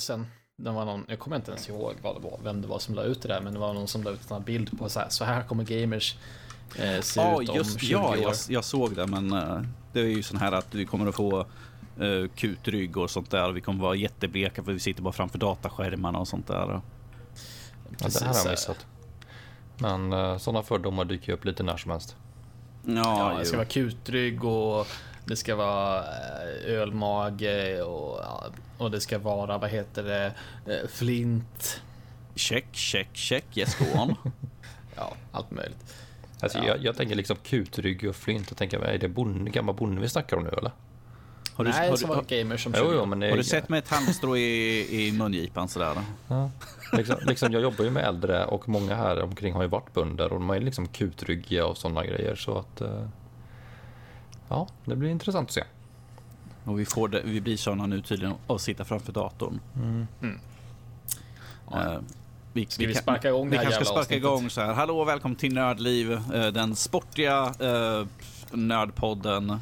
spår sen. Det var någon, jag kommer inte ens ihåg vad det var, vem det var som la ut det där, men det var någon som la ut en bild på så här, så här kommer gamers eh, se Ja, ut om just 20 ja, år. jag, jag såg det, men eh, det är ju sån här att vi kommer att få uh, kutrygg och sånt där. Vi kommer vara jättebleka för vi sitter bara framför dataskärmarna och sånt där. Ja, Precis, det här har jag eh, missat. Men uh, sådana fördomar dyker ju upp lite när som helst. Ja, Ja, det ska vara kutrygg och det ska vara eh, ölmage och, och det ska vara, vad heter det, eh, flint. Check, check, check. Yes, go on. Ja, allt möjligt. Alltså, Ja. jag, jag tänker liksom kutrygg och flint. Jag tänker, är det bonde, gammal bonde vi snackar om nu eller? Har du, Nej, har, som du, var har, gamers som Jo, 20 jo, men det, har du sett med ett halmstrå i, i mungipan sådär? Ja. Liksom, liksom, jag jobbar ju med äldre och många här omkring har ju varit bönder och de är liksom kutryggiga och sådana grejer. Så att... ja, det blir intressant att se. Och vi, får det, vi blir såna nu tydligen att sitta framför datorn. Eh, vi, Ska vi kan- sparka igång Vi det här kanske ska sparka avsnittet? igång så här. Hallå och välkommen till Nördliv, eh, den sportiga eh, nördpodden.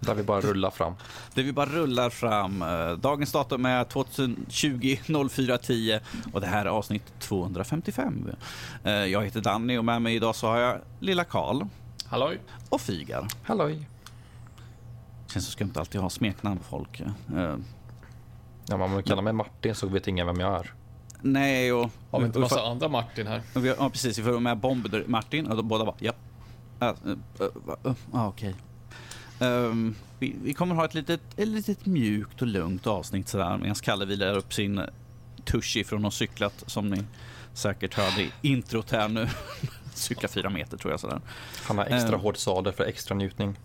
Där vi bara rullar fram. där vi bara rullar fram. Dagens datum är 2020 0410 och det här är avsnitt 255. Eh, jag heter Danny och med mig idag så har jag lilla Karl Halloj? och Fygar. Halloj! Känns så skumt att alltid ha smeknamn på folk. Eh, Ja, om man kallar mig Martin så vet ingen vem jag är. nej, och... Har vi inte och- massa andra Martin här? Och vi, ja, precis. Vi får med Bomber Martin och de båda bara ja. Ja, uh, uh, uh, uh, Okej. Ehm, vi, vi kommer ha ett litet, ett litet mjukt och lugnt avsnitt sådär medan Kalle vilar upp sin Tushy från att cyklat som ni säkert hörde i introt här nu. Cykla fyra meter tror jag sådär. Han har extra Eh. hård sadel för extra njutning.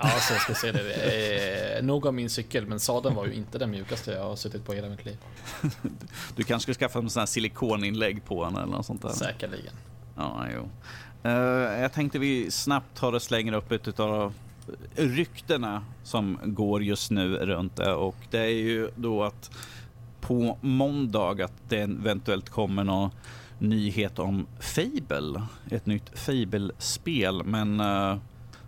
Ja, så jag ska se det. Eh, nog av min cykel, men sadeln var ju inte den mjukaste jag har suttit på i hela mitt liv. Du kanske ska skaffa en sån här silikoninlägg på den eller något sånt där. Säkerligen. Ja, jo. Eh, jag tänkte vi snabbt tar och slänger upp ett av ryktena som går just nu runt det och det är ju då att på måndag att det eventuellt kommer någon nyhet om Fable, ett nytt Fable-spel, men uh,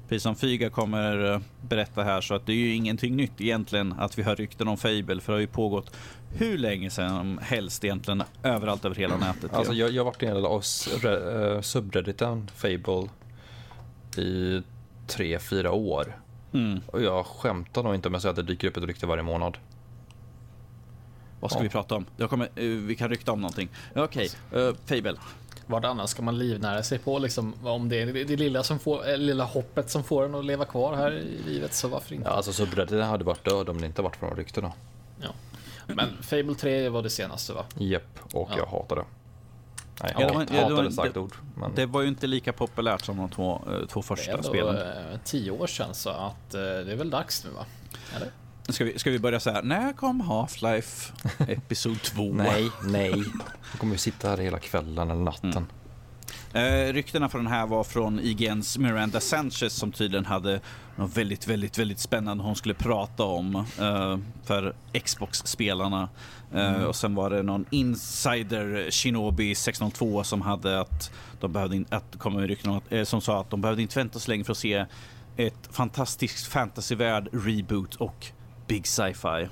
precis som Fyga kommer eh, berätta här så att det är ju ingenting nytt egentligen att vi har rykten om Fable för det har ju pågått hur länge sedan helst egentligen överallt över hela nätet. Alltså, jag, jag har varit en del av eh, subredditen Fable i tre, fyra år. mm. Och jag skämtar nog inte om jag säger att det dyker upp ett rykte varje månad. Vad ska Ja. vi prata om? Jag kommer, eh, vi kan rykta om någonting. Okej, eh, Fable. Vad annars ska man livnära sig på liksom? Om det är det, det lilla, som får, eh, lilla hoppet som får en att leva kvar här i livet, så varför inte? Ja, alltså subredditen hade varit död om det inte varit för de ryktena. Ja. Men Fable 3 var det senaste va? Japp, och Ja. jag hatar det. Nej, Ja, det var- hat, ja, det starkt det- ord. Men Det var ju inte lika populärt som de två, två Det första är ändå spelen. tio år sedan så att det är väl dags nu va? Eller? Ska vi, ska vi börja så här? När kom Half-Life Episod 2? nej, nej. Jag kommer ju sitta här hela kvällen eller natten. Mm. Eh, ryktena från den här var från IGNs Miranda Sanchez som tydligen hade något väldigt, väldigt, väldigt spännande hon skulle prata om eh, för Xbox-spelarna. Eh, Och sen var det någon insider Shinobi 602 som hade att de behövde in, att kom med rykten att, eh, som sa att de behövde inte vänta så länge för att se ett fantastiskt fantasyvärld reboot och big sci-fi.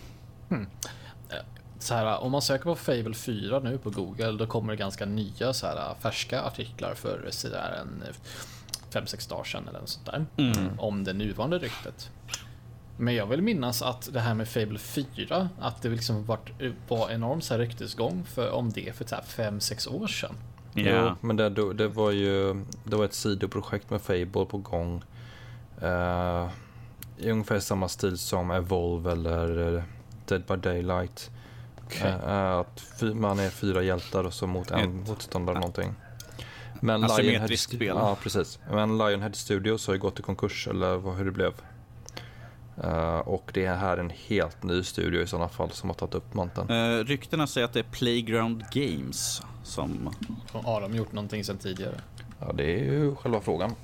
Så här, om man söker på Fable 4 nu på Google, då kommer det ganska nya så här, färska artiklar för sådär en 5-6 dagar sedan eller något sånt där. Om det nuvarande ryktet. Men jag vill minnas att det här med Fable 4, att det liksom varit, var enorm så här ryktesgång för, om det för 5-6 år sedan. Jo, men det, det var ju det var ett sidoprojekt med Fable på gång. Uh, I ungefär samma stil som Evolve eller eh, Dead by Daylight. Okej. Eh, att fy, man är fyra hjältar och så mot en Ett- motståndare någonting. Men Asymmetriskt spel. Ja, precis. Men Lionhead Studios har ju gått i konkurs, eller vad, hur det blev. Eh, och det är här en helt ny studio i sådana fall som har tagit upp manteln. Uh, ryktena säger att det är Playground Games som Har de gjort någonting sedan tidigare? Ja, det är ju själva frågan.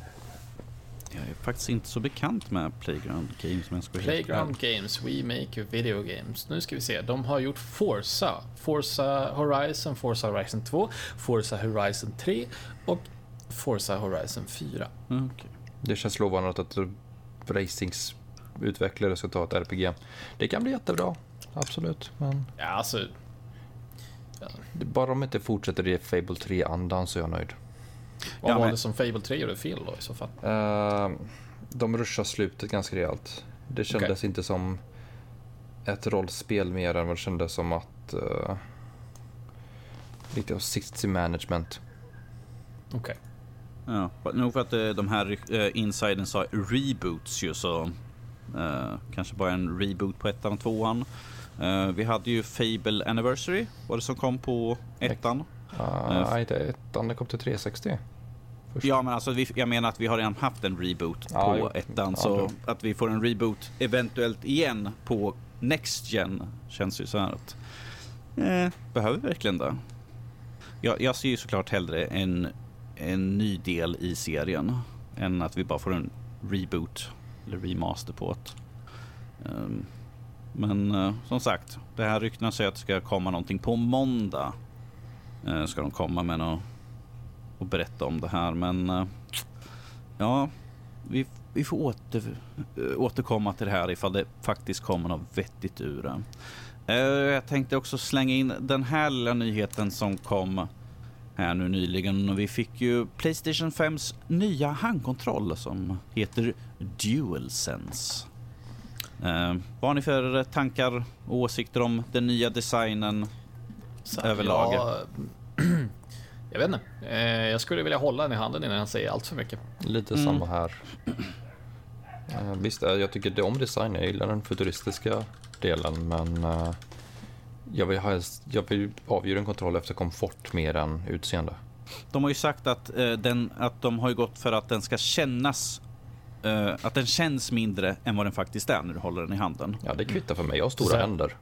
Jag är faktiskt inte så bekant med Playground Games. Men jag ska vara helt Playground. Games, We Make Video Games. Nu ska vi se, de har gjort Forza, Forza Horizon, Forza Horizon 2, Forza Horizon 3 och Forza Horizon 4. Mm, okej. Det känns lovande att ett racings utvecklare ska ta ett RPG. Det kan bli jättebra, absolut. Men Ja, alltså, det- bara om inte fortsätter i Fable 3-andan så är jag nöjd. Vad Ja, var men- det som Fable 3 gjorde fel då i så fall? Eh, de ruschar slutet ganska rejält. Det kändes inte som ett rollspel mer än vad det kändes som att uh, lite av 60 management. Okej. Ja, för- nog för att eh, de här uh, insiden sa reboots ju så eh, kanske bara en reboot på ettan och tvåan. Eh, vi hade ju Fable Anniversary, var det som kom på ettan? Uh, Nej, inte ettan, det kom till 360. Först. Ja, men alltså vi, jag menar att vi har redan haft en reboot Ja, på ettan, Ja, så det- att vi får en reboot eventuellt igen på Next Gen känns ju så här att eh, behöver vi verkligen det? Jag, jag ser ju såklart hellre en, en ny del i serien än att vi bara får en reboot eller remaster på det. Ehm, men eh, som sagt, det här ryktena säger att det ska komma någonting på måndag. Eh, ska de komma med något och berätta om det här. Men eh, ja, vi, vi får åter, eh, återkomma till det här ifall det faktiskt kommer något vettigt ur det. Eh, Jag tänkte också slänga in den här lilla nyheten som kom här nu nyligen. Vi fick ju Playstation 5s nya handkontroll som heter DualSense. Eh, vad har ni för tankar och åsikter om den nya designen? Så, Överlag. Jag, jag vet inte. Eh, jag skulle vilja hålla den i handen innan jag säger allt för mycket. Lite Mm. samma här. Uh, visst, eh, jag tycker det om design. Jag gillar den futuristiska delen, men eh, jag vill, ha, jag vill avgöra en kontroll efter komfort mer än utseende. De har ju sagt att, eh, den, att de har ju gått för att den ska kännas eh, att den känns mindre än vad den faktiskt är när du håller den i handen. Ja, det kvittar för mig. Jag har stora Så- händer.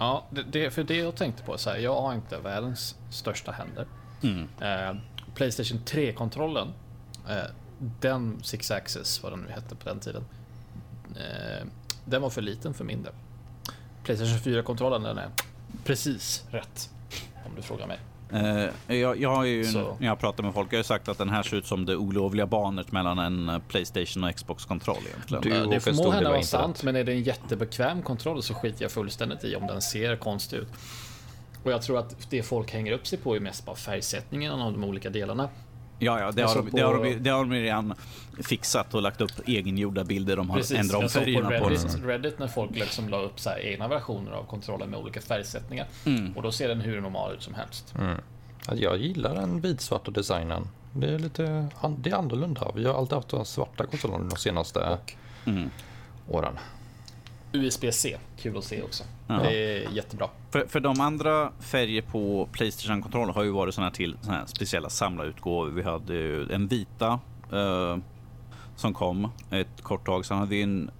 Ja, det, det, för det jag tänkte på, så här, jag har inte världens största händer. Mm. Eh, Playstation 3-kontrollen, eh, den Six Axis, vad den nu hette på den tiden, eh, den var för liten för mindre. Playstation 4-kontrollen, den är precis rätt, om du frågar mig. Eh, jag, jag har ju, Så. när jag pratar med folk, jag har ju sagt att den här ser ut som det olovliga barnet mellan en eh, Playstation och Xbox-kontroll egentligen. Du- det det hända var vara inte sant, rätt. men är det en jättebekväm kontroll så skiter jag fullständigt i om den ser konstig ut. Och jag tror att det folk hänger upp sig på är mest bara färgsättningen av de olika delarna. Ja, ja, det har, på- det, har de, det har de redan fixat och lagt upp egengjorda bilder. De har ändrat om på färgerna på, Reddit, den. Reddit när folk liksom la upp så här egna versioner av kontrollen med olika färgsättningar. Mm. Och då ser den hur normal ut som helst. Ja, Jag gillar den vitsvarta designen. Det är lite det är annorlunda. Vi har alltid haft svarta konsolerna de senaste Mm. åren. USB-C, kul att se också. Ja. Det är jättebra. För, för de andra färger på Playstation-kontroller har ju varit såna här till såna här speciella samlarutgåvor. Vi hade ju en vita eh, som kom ett kort tag. Sen hade vi en,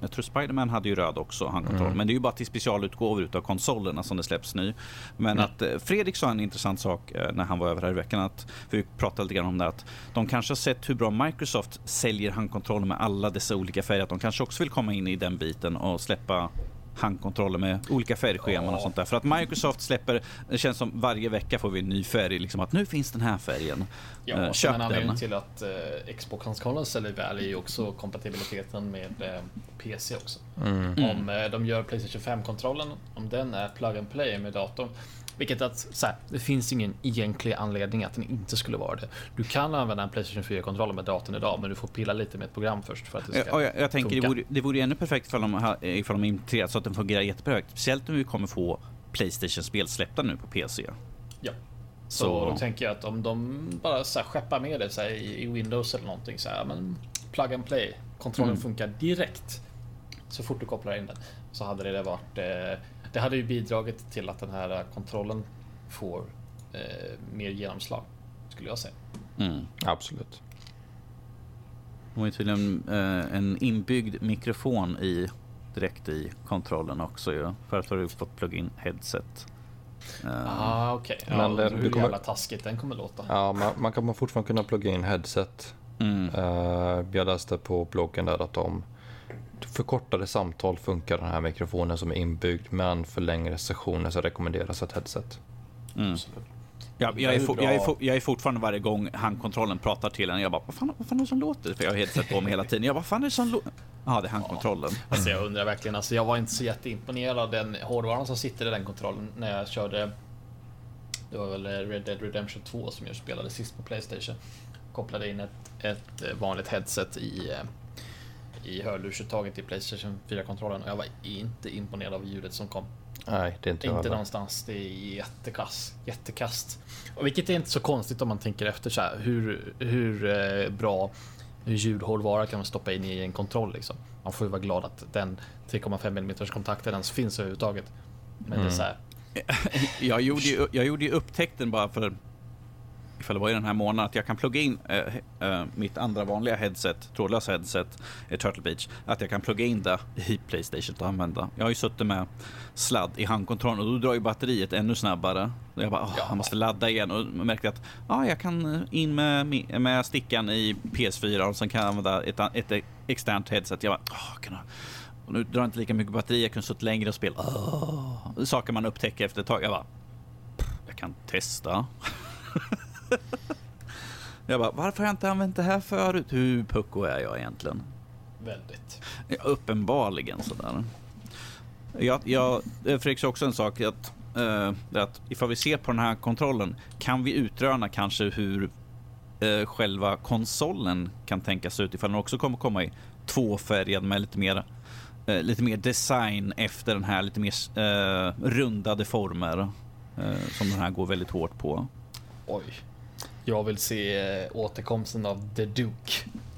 jag tror Spiderman hade ju röd också, handkontroll. Mm. Men det är ju bara till specialutgåvor utav konsolerna som det släpps ny. Men att eh, Fredrik sa en intressant sak eh, när han var över här i veckan. Att, vi pratade lite grann om det att de kanske har sett hur bra Microsoft säljer handkontroller med alla dessa olika färger. Att de kanske också vill komma in i den biten och släppa handkontroller med olika färgscheman och sånt där. För att Microsoft släpper, det känns som varje vecka får vi en ny färg. Liksom att nu finns den här färgen. Ja, Eh, köp en anledning den. till att eh, Xbox-konsolen säljer väl är ju också kompatibiliteten med eh, PC också. Mm. Om eh, de gör Playstation 5-kontrollen, om den är plug and play med datorn. Vilket att, så här, det finns ingen egentlig anledning att den inte skulle vara det. Du kan använda en Playstation 4-kontroll med datorn idag, men du får pilla lite med ett program först för att det Ja, ska och jag, jag tänker det funka. vore, det vore ännu perfekt ifall de, ifall de integrerat så att den fungerar jätteperfekt. Speciellt om vi kommer få Playstation-spel släppta nu på PC. Ja. Så, Så- då tänker jag att om de bara så här, skeppar med det så här, i, i Windows eller någonting så här, men plug and play. Kontrollen Mm. funkar direkt. Så fort du kopplar in den. Så hade det varit... Eh, det hade ju bidragit till att den här kontrollen får eh, mer genomslag. Skulle jag säga. Mm. Absolut. De har ju tydligen eh, en inbyggd mikrofon i direkt i kontrollen också ju. Förut har du fått plugga in headset. Eh, Ah, okej. Ja, Men det- hur kommer- jävla taskigt den kommer låta. Ja, man, man kan fortfarande kunna plugga in headset. mm. Eh, jag läste på bloggen där att de förkortade samtal funkar den här mikrofonen som är inbyggd men för längre sessioner så rekommenderas ett headset. Mm. Ja, jag, är for, jag, är for, jag är fortfarande varje gång handkontrollen pratar till en. Jag bara, vad fan, vad fan är det som låter? För jag har headset på mig hela tiden. Jag bara, vad fan är det som låter? Ja, det är handkontrollen. Ja. Alltså jag undrar verkligen, alltså jag var inte så jätteimponerad av den hårdvaran som sitter i den kontrollen när jag körde det var väl Red Dead Redemption 2 som jag spelade sist på Playstation. Kopplade in ett, ett vanligt headset i, i hörlursuttaget i Playstation 4-kontrollen och jag var inte imponerad av ljudet som kom. Nej, det är inte Inte någonstans. Det är jättekass. Jättekast. Och vilket är inte så konstigt om man tänker efter så här, hur, hur eh, bra ljudhårdvara kan man stoppa in i en kontroll liksom. Man får ju vara glad att den 3,5 mm kontakten ens finns överhuvudtaget. Men mm. det är så här, jag, gjorde ju, jag gjorde ju upptäckten bara för tillfälle det var i den här månaden, att jag kan plugga in äh, äh, mitt andra vanliga headset, trådlösa headset, i Turtle Beach, att jag kan plugga in det i Playstation och använda. Jag har ju suttit med sladd i handkontrollen och då drar ju batteriet ännu snabbare. Jag bara, åh, ja. jag måste ladda igen och märkte att ah, jag kan in med, med stickan i PS4 och sen kan jag använda ett, ett externt headset. Jag bara, åh, kan jag och nu drar jag inte lika mycket batteri, jag kunde suttit längre och spela. Oh, saker man upptäcker efter ett tag. Jag bara, jag kan testa. jag bara, varför har jag inte använt det här förut? Hur pucko är jag egentligen? Väldigt. Ja, uppenbarligen sådär. Jag, jag, Fredrik sa också en sak, att, uh, att ifall vi ser på den här kontrollen, kan vi utröna kanske hur uh, själva konsolen kan tänkas ut ifall den också kommer komma i tvåfärgad med lite mer eh, lite mer design efter den här lite mer eh, rundade former eh, som den här går väldigt hårt på. Oj. Jag vill se eh, återkomsten av The Duke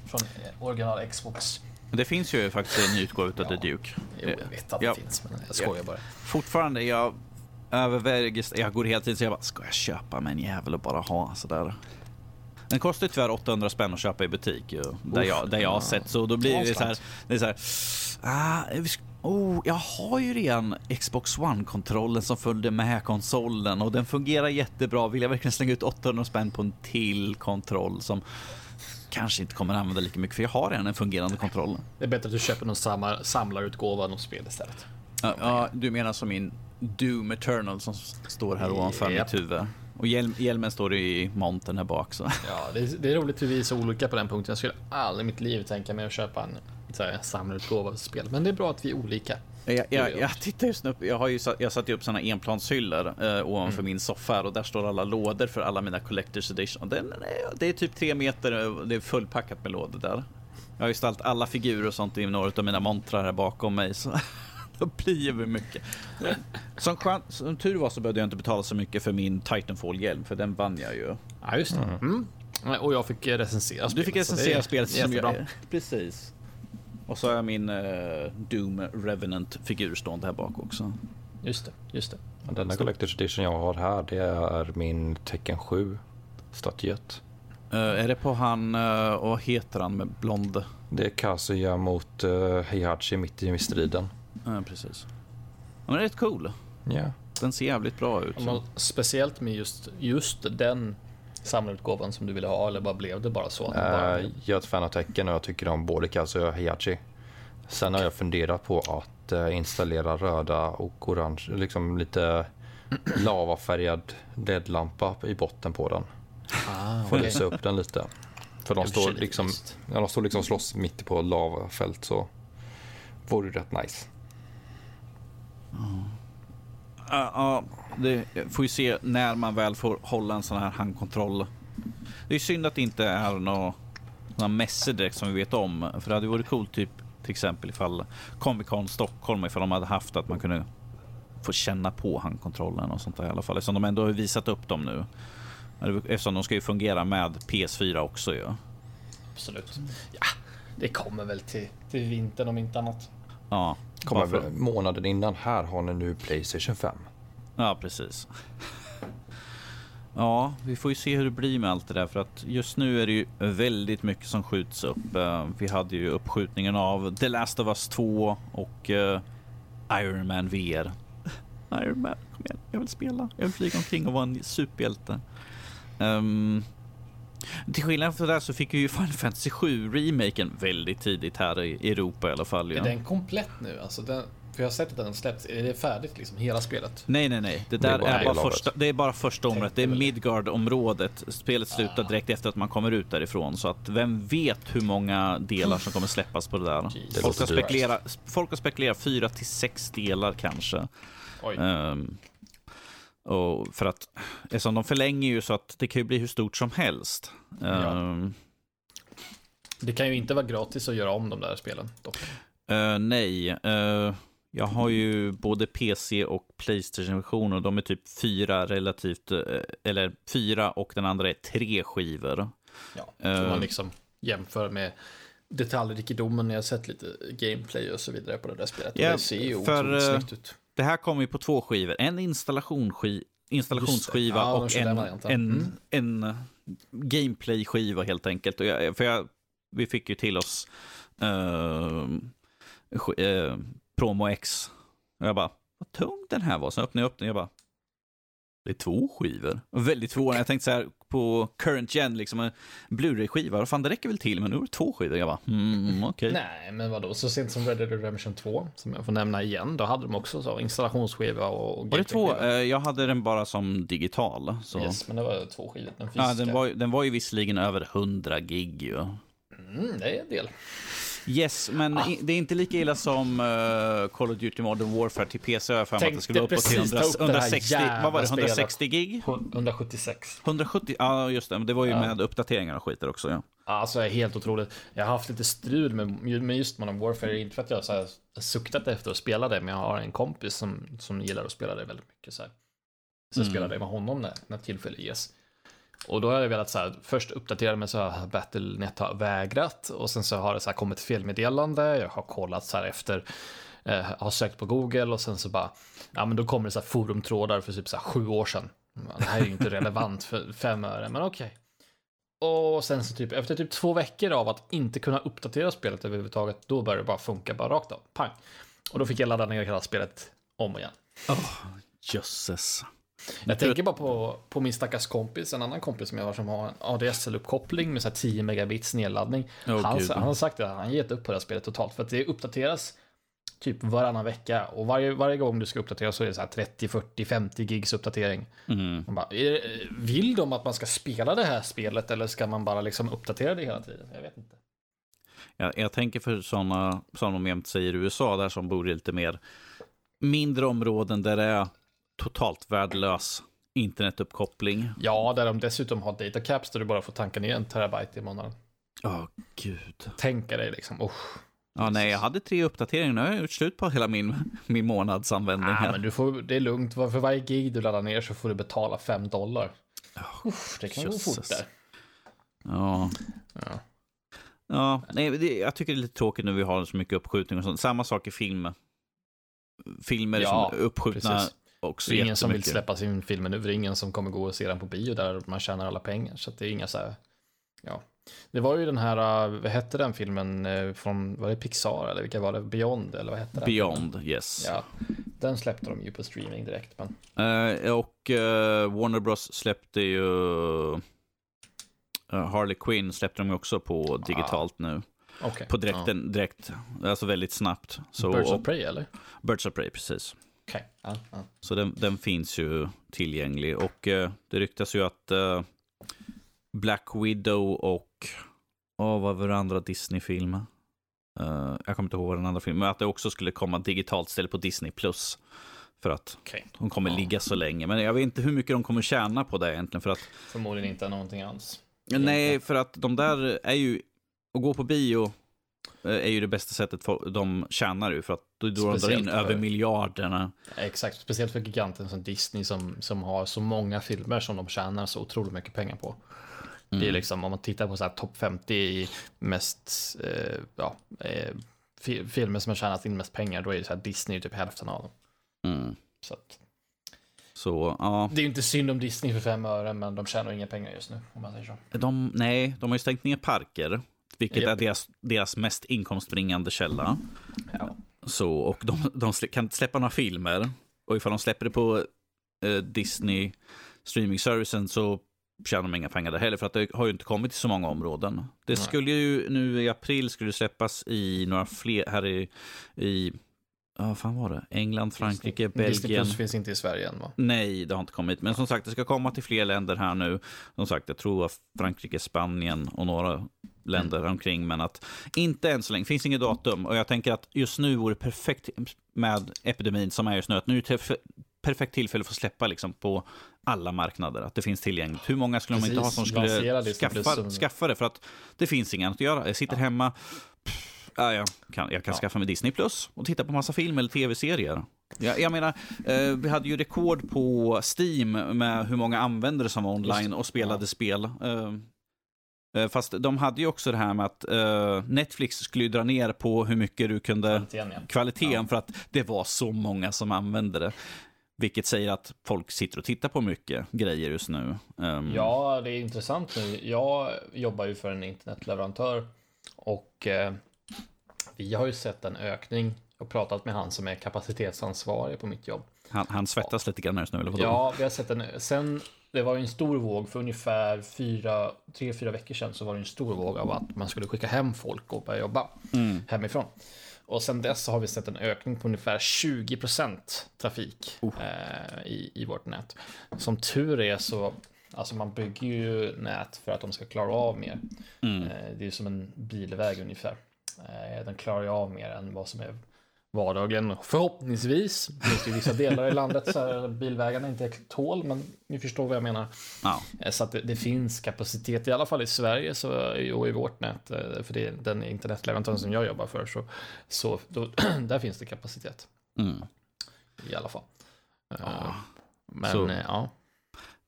från eh, original Xbox. Det finns ju faktiskt en utgåva av ja. The Duke. Jo, jag vet att det finns, men jag skojar bara. Fortfarande, jag överväger, jag går hela tiden så jag bara, ska jag köpa mig en jävel och bara ha sådär. Den kostar tyvärr 800 spänn att köpa i butik, ju, där, jag, där jag har sett. Så då blir det så här, det är så här Ah, oh, jag har ju redan Xbox One-kontrollen som följde med konsolen och den fungerar jättebra. Vill jag verkligen slänga ut 800 spänn på en till kontroll som kanske inte kommer använda lika mycket för jag har redan en fungerande kontroll. Det är bättre att du köper någon samlar, samlarutgåva av något spel istället. Ja, ja, du menar som min Doom Eternal som står här ovanför yep. mitt huvud. Och hjälm, hjälmen står i montern här bak. Så. Ja, det är, det är roligt hur vi är så olika på den punkten. Jag skulle aldrig i mitt liv tänka mig att köpa en samlarutgåva av spel. Men det är bra att vi är olika. Jag, jag, jag tittar just nu, jag har ju jag satt ju upp såna enplanshyllor eh, ovanför mm. min soffa och där står alla lådor för alla mina Collectors Edition. Den, det är typ tre meter, eh, det är fullpackat med lådor där. Jag har ju ställt alla figurer och sånt i några av mina montrar här bakom mig. Så då blir det mycket. Som, som tur var så behövde jag inte betala så mycket för min Titanfall-hjälm, för den vann jag ju. Ja, just det. Mm. Mm. Och jag fick recensera spelet. Du fick recensera spelet som jag... Precis. Och så har jag min uh, Doom Revenant-figur stående här bak också. Just det, just det. Denna Collector's Edition jag har här, det är min Tecken 7 statyett. Uh, är det på han, uh, vad heter han med blond? Det är Kazuya mot uh, Heihachi mitt i striden. Ja, precis. Den är rätt cool. Ja. Yeah. Den ser jävligt bra ut. Speciellt med just, just den samlarutgåvan som du ville ha eller bara blev det bara så? Att bara... Jag är ett fan av tecken och jag tycker om både Kazuya och Heihachi. Sen har jag funderat på att eh, installera röda och orange, liksom lite lavafärgad LED-lampa i botten på den. Ah, För att lysa upp den lite. För de står liksom, när de står liksom slåss mitt på lavafält så vore det rätt nice. Ja, det får ju se när man väl får hålla en sån här handkontroll. Det är synd att det inte är några, några mässor direkt som vi vet om. För det hade varit coolt typ till exempel ifall Comic Con Stockholm ifall de hade haft att man kunde få känna på handkontrollen och sånt där i alla fall. Eftersom de ändå har visat upp dem nu. Eftersom de ska ju fungera med PS4 också ju. Ja. Absolut. Ja, det kommer väl till, till vintern om inte annat. Ja. Kommer väl månaden innan. Här har ni nu Playstation 5. Ja, precis. Ja, vi får ju se hur det blir med allt det där för att just nu är det ju väldigt mycket som skjuts upp. Eh, vi hade ju uppskjutningen av The Last of Us 2 och uh, Iron Man VR. Iron Man, kom igen, jag vill spela. Jag vill flyga omkring och vara en superhjälte. Um, till skillnad från det där så fick vi ju Final Fantasy 7 remaken väldigt tidigt här i Europa i alla fall. Ja. Är den komplett nu? Alltså den, För jag har sett att den släppts. Är det färdigt liksom, hela spelet? Nej, nej, nej. Det där är är, bara bara, hela första, det är bara första området. Det är det. Midgard-området. Spelet slutar direkt efter att man kommer ut därifrån. Så att vem vet hur många delar som kommer släppas på det där. Det Folk har, spekulera, folk har spekulerat fyra till sex delar kanske. Oj. Och för att, eftersom de förlänger ju så att det kan ju bli hur stort som helst. Ehm, Det kan ju inte vara gratis att göra om de där spelen. Dock. eh, nej, eh, jag har ju både PC och Playstation-version och de är typ fyra relativt, eh, eller fyra och den andra är tre skivor. Ja, om man liksom jämför med detaljrikedomen när jag sett lite gameplay och så vidare på det där spelet. Ja, det ser ju för, otroligt eh, snyggt ut. Det här kommer ju på två skivor. En installationsskiva, installationsskiva Ja, och en, en, Mm. en gameplay-skiva helt enkelt. Och jag, för jag, vi fick ju till oss uh, uh, Promo X. Och jag bara, vad tung den här var. Så öppnade jag upp den och jag bara, det är två skivor. Väldigt förvånad. Jag tänkte så här på current gen, liksom en Blu-ray-skiva. Fan, det räcker väl till, men nu är det två skivor. Jag bara, mm, okej. Nej, men vadå, så sent som Red Dead Redemption 2, som jag får nämna igen, då hade de också så installationsskiva och Var det två? Eh, jag hade den bara som digital. Så. Yes, men det var två skivor. Den fysiska. Ja, den var, den var ju visserligen över 100 gig ju. Mm, det är en del. Yes, men Ah. det är inte lika illa som eh, Call of Duty Modern Warfare till PC. Jag att det skulle upp på precis ta 100, upp det här 160, vad var det, jävla 160 gig? 176. 170, ja just det, men det var ju Ja. med uppdateringar och skit också. Ja. Alltså, det är helt otroligt. Jag har haft lite strul med, med just Modern Warfare, inte för att jag så här, suktat efter att spela det, men jag har en kompis som, som gillar att spela det väldigt mycket. Så, här. så jag Mm. spelar det med honom när, när tillfälle ges. Och då har jag velat så här, först uppdatera mig så har Battlenet har vägrat och sen så har det så här kommit felmeddelande. Jag har kollat så här efter, eh, har sökt på Google och sen så bara, ja men då kommer det så här forumtrådar för typ så här sju år sedan. Det här är ju inte relevant för fem öre, men okej. Och sen så typ efter typ två veckor av att inte kunna uppdatera spelet överhuvudtaget, då började det bara funka bara rakt av. Pang. Och då fick jag ladda ner hela spelet om igen. Jösses. Jag tänker bara på, på min stackars kompis, en annan kompis som jag har som har en ADSL-uppkoppling med så här 10 megabits nedladdning. Åh, han, han har sagt att han gett upp på det här spelet totalt för att det uppdateras typ varannan vecka och varje, varje gång du ska uppdatera så är det så här 30, 40, 50 gigs uppdatering. Mm. Bara, är, det- vill de att man ska spela det här spelet eller ska man bara liksom uppdatera det hela tiden? Jag vet inte. Jag, jag tänker för sådana, som de jämt säger i USA, där som bor i lite mer mindre områden där det är totalt värdelös internetuppkoppling. Ja, där de dessutom har data caps där du bara får tanka ner en terabyte i månaden. Åh, gud. Tänka dig liksom, usch. Ja, nej, jag hade tre uppdateringar. Nu har jag gjort slut på hela min, min månadsanvändning. Ah, men du får, det är lugnt, för varje gig du laddar ner så får du betala 5 dollar. Uff, det kan gå jösses. fort där. Ja. Ja. Ja, nej, det, jag tycker det är lite tråkigt när vi har så mycket uppskjutning och sånt. Samma sak i film. Filmer Ja, som är uppskjutna precis. Också Det är ingen som vill släppa sin film nu, det är ingen som kommer gå och se den på bio där man tjänar alla pengar. Så det är inga så här, ja. Det var ju den här, uh, vad hette den filmen eh, från, var det Pixar eller vilka var det? Beyond eller vad hette den? Beyond, yes. Ja, den släppte de ju på streaming direkt. Men... Eh, och eh, Warner Bros släppte ju eh, Harley Quinn släppte de ju också på digitalt nu. Okej. På direkten, direkt, alltså väldigt snabbt. Så, Birds of Prey eller? Birds of Prey, precis. Okej. Ja, ja. Så den, den finns ju tillgänglig. Och eh, det ryktas ju att eh, Black Widow och, åh vad var det andra Disney-film? Eh, jag kommer inte ihåg den andra filmen, men att det också skulle komma digitalt istället på Disney+. Plus För att Okej. de kommer ligga så länge. Men jag vet inte hur mycket de kommer tjäna på det egentligen. För att, Förmodligen inte någonting alls. nej, för att de där är ju, att gå på bio är ju det bästa sättet för de tjänar ju. För att då drar de in för- över miljarderna. Exakt, speciellt för giganten som Disney som, som har så många filmer som de tjänar så otroligt mycket pengar på. Det är Mm. liksom, om man tittar på så här topp 50 i mest, eh, ja, eh, fi- filmer som har tjänat in mest pengar, då är det så här Disney typ hälften av dem. Mm. Så att, Så, ja. det är ju inte synd om Disney för fem öre, men de tjänar inga pengar just nu, om man säger så. De, nej, de har ju stängt ner parker. Vilket Japp. är deras, deras mest inkomstbringande källa. Ja. Så, och de, de kan inte släppa några filmer. Och ifall de släpper det på eh, Disney streaming-servicen så tjänar de inga pengar där heller. För att det har ju inte kommit till så många områden. Det skulle ju nu i april skulle det släppas i några fler, här i, i Ja, fan var det? England, Frankrike, Disney Belgien. Plus finns inte i Sverige än va? Nej, det har inte kommit. Men som sagt, det ska komma till fler länder här nu. Som sagt, jag tror att Frankrike, Spanien och några länder Mm. omkring. Men att inte än så länge. finns inget datum. Och jag tänker att just nu vore det perfekt med epidemin som är just nu. Att nu är det perfekt tillfälle för att släppa liksom på alla marknader. Att det finns tillgängligt. Hur många skulle de inte ha som Precis, skulle Plus skaffa, som- skaffa det? För att det finns inget att göra. Jag sitter hemma. Pff, Ja, jag kan, jag kan Ja. skaffa mig Disney Plus och titta på massa film eller tv-serier. Jag, jag menar, eh, vi hade ju rekord på Steam med hur många användare som var online och spelade Ja. spel. Eh, fast de hade ju också det här med att eh, Netflix skulle dra ner på hur mycket du kunde Kvaliteten, ja. kvaliteten Ja. för att det var så många som använde det. Vilket säger att folk sitter och tittar på mycket grejer just nu. Ehm, Ja, det är intressant nu. Jag jobbar ju för en internetleverantör och eh, vi har ju sett en ökning och pratat med han som är kapacitetsansvarig på mitt jobb. han, han svettas lite grann just nu, eller vadå? Ja, vi har sett en, sen det var ju en stor våg för ungefär fyra, tre, fyra veckor sedan så var det en stor våg av att man skulle skicka hem folk och börja jobba Mm. hemifrån. Och sen dess så har vi sett en ökning på ungefär 20% trafik eh, i, i vårt nät. Som tur är så, alltså man bygger ju nät för att de ska klara av mer. Mm. Eh, det är som en bilväg ungefär. Eh, den klarar ju av mer än vad som är vardagligen. Förhoppningsvis. Det finns ju vissa delar i landet så här, bilvägarna inte tål, men ni förstår vad jag menar. Ja. Eh, Så att det, det finns kapacitet, i alla fall i Sverige så, och i vårt nät, eh, för det är den internetleverantören som jag jobbar för, så, så då, där finns det kapacitet Mm. i alla fall. Eh, Ja, Men så- eh, ja,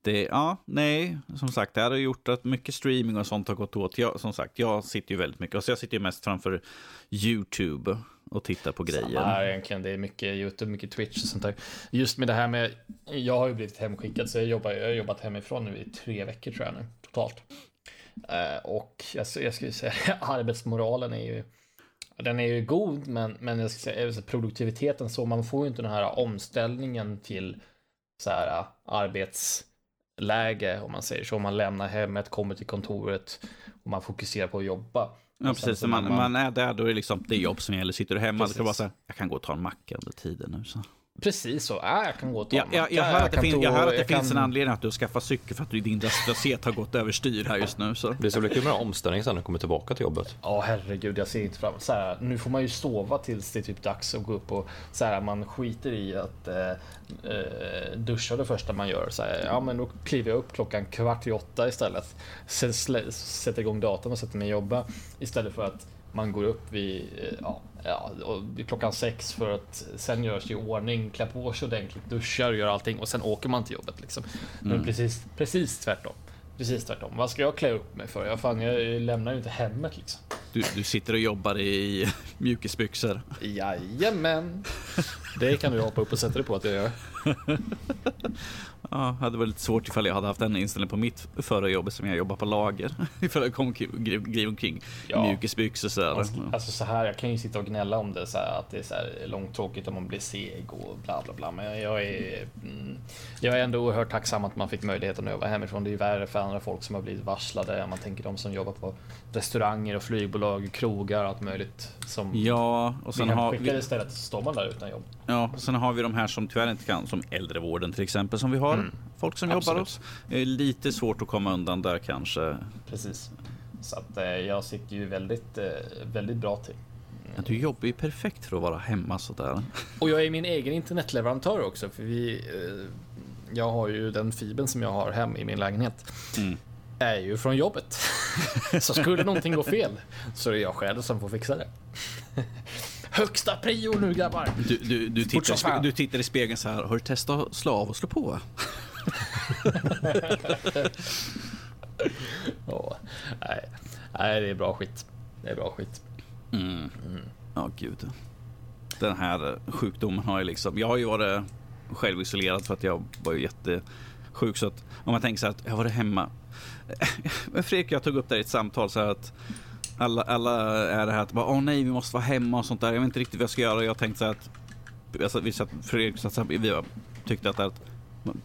Det, ja, nej, som sagt, det här har gjort att mycket streaming och sånt har gått åt. Jag, som sagt, jag sitter ju väldigt mycket, alltså jag sitter ju mest framför YouTube och tittar på Samma grejer. här egentligen. Det är mycket YouTube, mycket Twitch och sånt där. Just med det här med, jag har ju blivit hemskickad så jag, jobbar, jag har jobbat hemifrån nu i tre veckor tror jag nu, totalt. Eh, och jag, jag skulle säga arbetsmoralen är ju, den är ju god, men, men jag ska säga produktiviteten så, man får ju inte den här omställningen till så här arbetsläge, om man säger så. Man lämnar hemmet, kommer till kontoret och man fokuserar på att jobba. Ja, precis. så Man, när man är där, då är det liksom det är jobb som gäller. Sitter du hemma, Precis. det kan vara så här, jag kan gå och ta en macka under tiden nu. Så. Precis så, ah, jag kan gå och ta Ja, jag, jag hör att det, kan fin- ta- jag hör att det jag finns kan- en anledning att du skaffar cykel för att din rastlöshet har gått överstyr här just nu. Så. Det ska bli kul med omställning sen när du kommer tillbaka till jobbet. Ja herregud, jag ser inte fram så här, Nu får man ju sova tills det är typ dags att gå upp och så här, man skiter i att eh, eh, duscha det första man gör. Så här, ja men då kliver jag upp klockan kvart i åtta istället. Sen slä- sätter igång datorn och sätter mig och jobba. Istället för att man går upp vid eh, ja, ja, klockan sex för att sen göra sig i ordning, klä på sig ordentligt, duschar, gör allting och sen åker man till jobbet liksom. Men precis, precis tvärtom. Precis tvärtom. Vad ska jag klä upp mig för? Jag, fan, jag lämnar ju inte hemmet liksom. Du, du sitter och jobbar i mjukisbyxor. Jajamän. Det kan du hoppa upp och sätta dig på att jag gör. Ja, det hade varit lite svårt ifall jag hade haft den inställningen på mitt förra jobb som jag jobbar på lager. ifall jag kom griv omkring Ja. mjukisbyxor sådär. Alltså så här, jag kan ju sitta och gnälla om det så här, att det är så här långtråkigt om man blir seg och bla bla bla. Men jag är, mm, jag är ändå oerhört tacksam att man fick möjligheten att jobba hemifrån. Det är ju värre för andra folk som har blivit varslade. Man tänker de som jobbar på restauranger och flygbolag, krogar och allt möjligt. Som Ja, och sen har, vi, istället så står man där utan jobb. ja, sen har vi de här som tyvärr inte kan, som äldrevården till exempel, som vi har. Mm. Folk som Absolut. jobbar hos. Det är lite svårt att komma undan där kanske. Precis. Så att eh, jag sitter ju väldigt, eh, väldigt bra till. Ja, du jobbar ju perfekt för att vara hemma sådär. Och jag är min egen internetleverantör också, för vi, eh, jag har ju den fibern som jag har hem i min lägenhet. Mm. Är ju från jobbet. så skulle någonting gå fel så är det jag själv som får fixa det. Högsta prio nu grabbar! Du, du, du, tittar, du tittar i spegeln så här. Har du testat att slå av och slå på? Åh, nej. nej, det är bra skit. Det är bra skit. Mm. Ja, gud. Den här eh, sjukdomen har ju liksom... Jag har ju varit självisolerad för att jag var ju jättesjuk. Så att om man tänker så här att jag var hemma. Fredrik jag tog upp det i ett samtal så här att alla, alla är det här att bara, åh nej, vi måste vara hemma och sånt där. Jag vet inte riktigt vad jag ska göra. Jag tänkte så här att alltså, vi satt, Fredrik satt, så här, vi tyckte att, att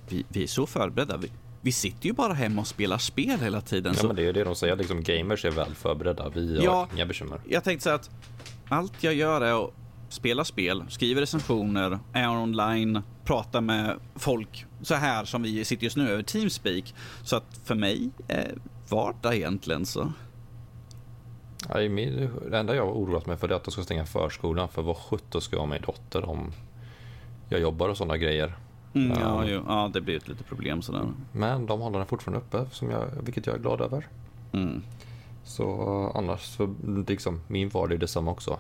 vi, vi är så förberedda. Vi, vi sitter ju bara hemma och spelar spel hela tiden. Ja, så men det är ju det de säger, liksom gamers är väl förberedda. Vi har Ja. inga bekymmer. jag tänkte så här att allt jag gör är att spelar spel, skriver recensioner, är online, pratar med folk så här som vi sitter just nu över Teamspeak. Så att för mig är vardag egentligen så. Det enda jag har oroat mig för är att de ska stänga förskolan. För vad sjutton ska jag ha min dotter om jag jobbar och sådana grejer. Mm, ja, ja, ja, det blir ett litet problem sådär. Men de håller den fortfarande uppe, som jag, vilket jag är glad över. Mm. Så annars så liksom min vardag är detsamma också.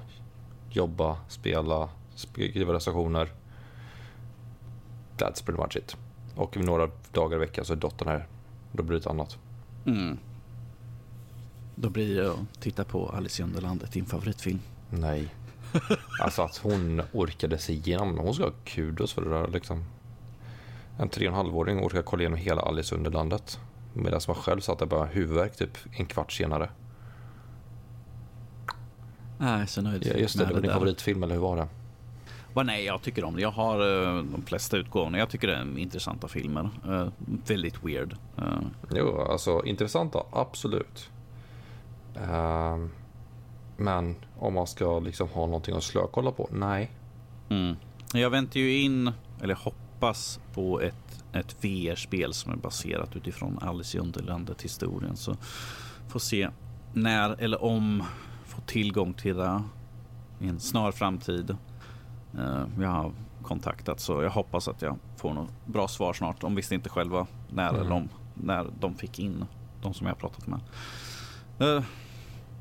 Jobba, spela, skriva recensioner. That's pretty much it. Och några dagar i veckan så är dottern här. Då blir det ett annat. Mm. Då blir det att titta på Alice i Underlandet, din favoritfilm. Nej. Alltså att hon orkade sig igenom. Hon ska ha kudos för det där liksom. En tre och en halvåring orkar kolla igenom hela Alice i Underlandet. Medan man själv satt där bara huvudvärk typ en kvart senare. Nej, så nöjd. Ja, just det, det var din favoritfilm eller hur var det? Va, nej, jag tycker om det. Jag har uh, de flesta utgåvorna. Jag tycker det är intressanta filmer. Uh, väldigt weird. Uh. Jo, alltså intressanta, absolut. Uh, men om man ska liksom ha någonting att slökolla på, nej. Mm. Jag väntar ju in, eller hoppas på ett, ett VR-spel som är baserat utifrån Alice i Underlandet historien. Så får se när eller om få tillgång till det i en snar framtid. Uh, jag har kontaktat så jag hoppas att jag får något bra svar snart. De visste inte själva när, mm. eller om, när de fick in de som jag pratat med.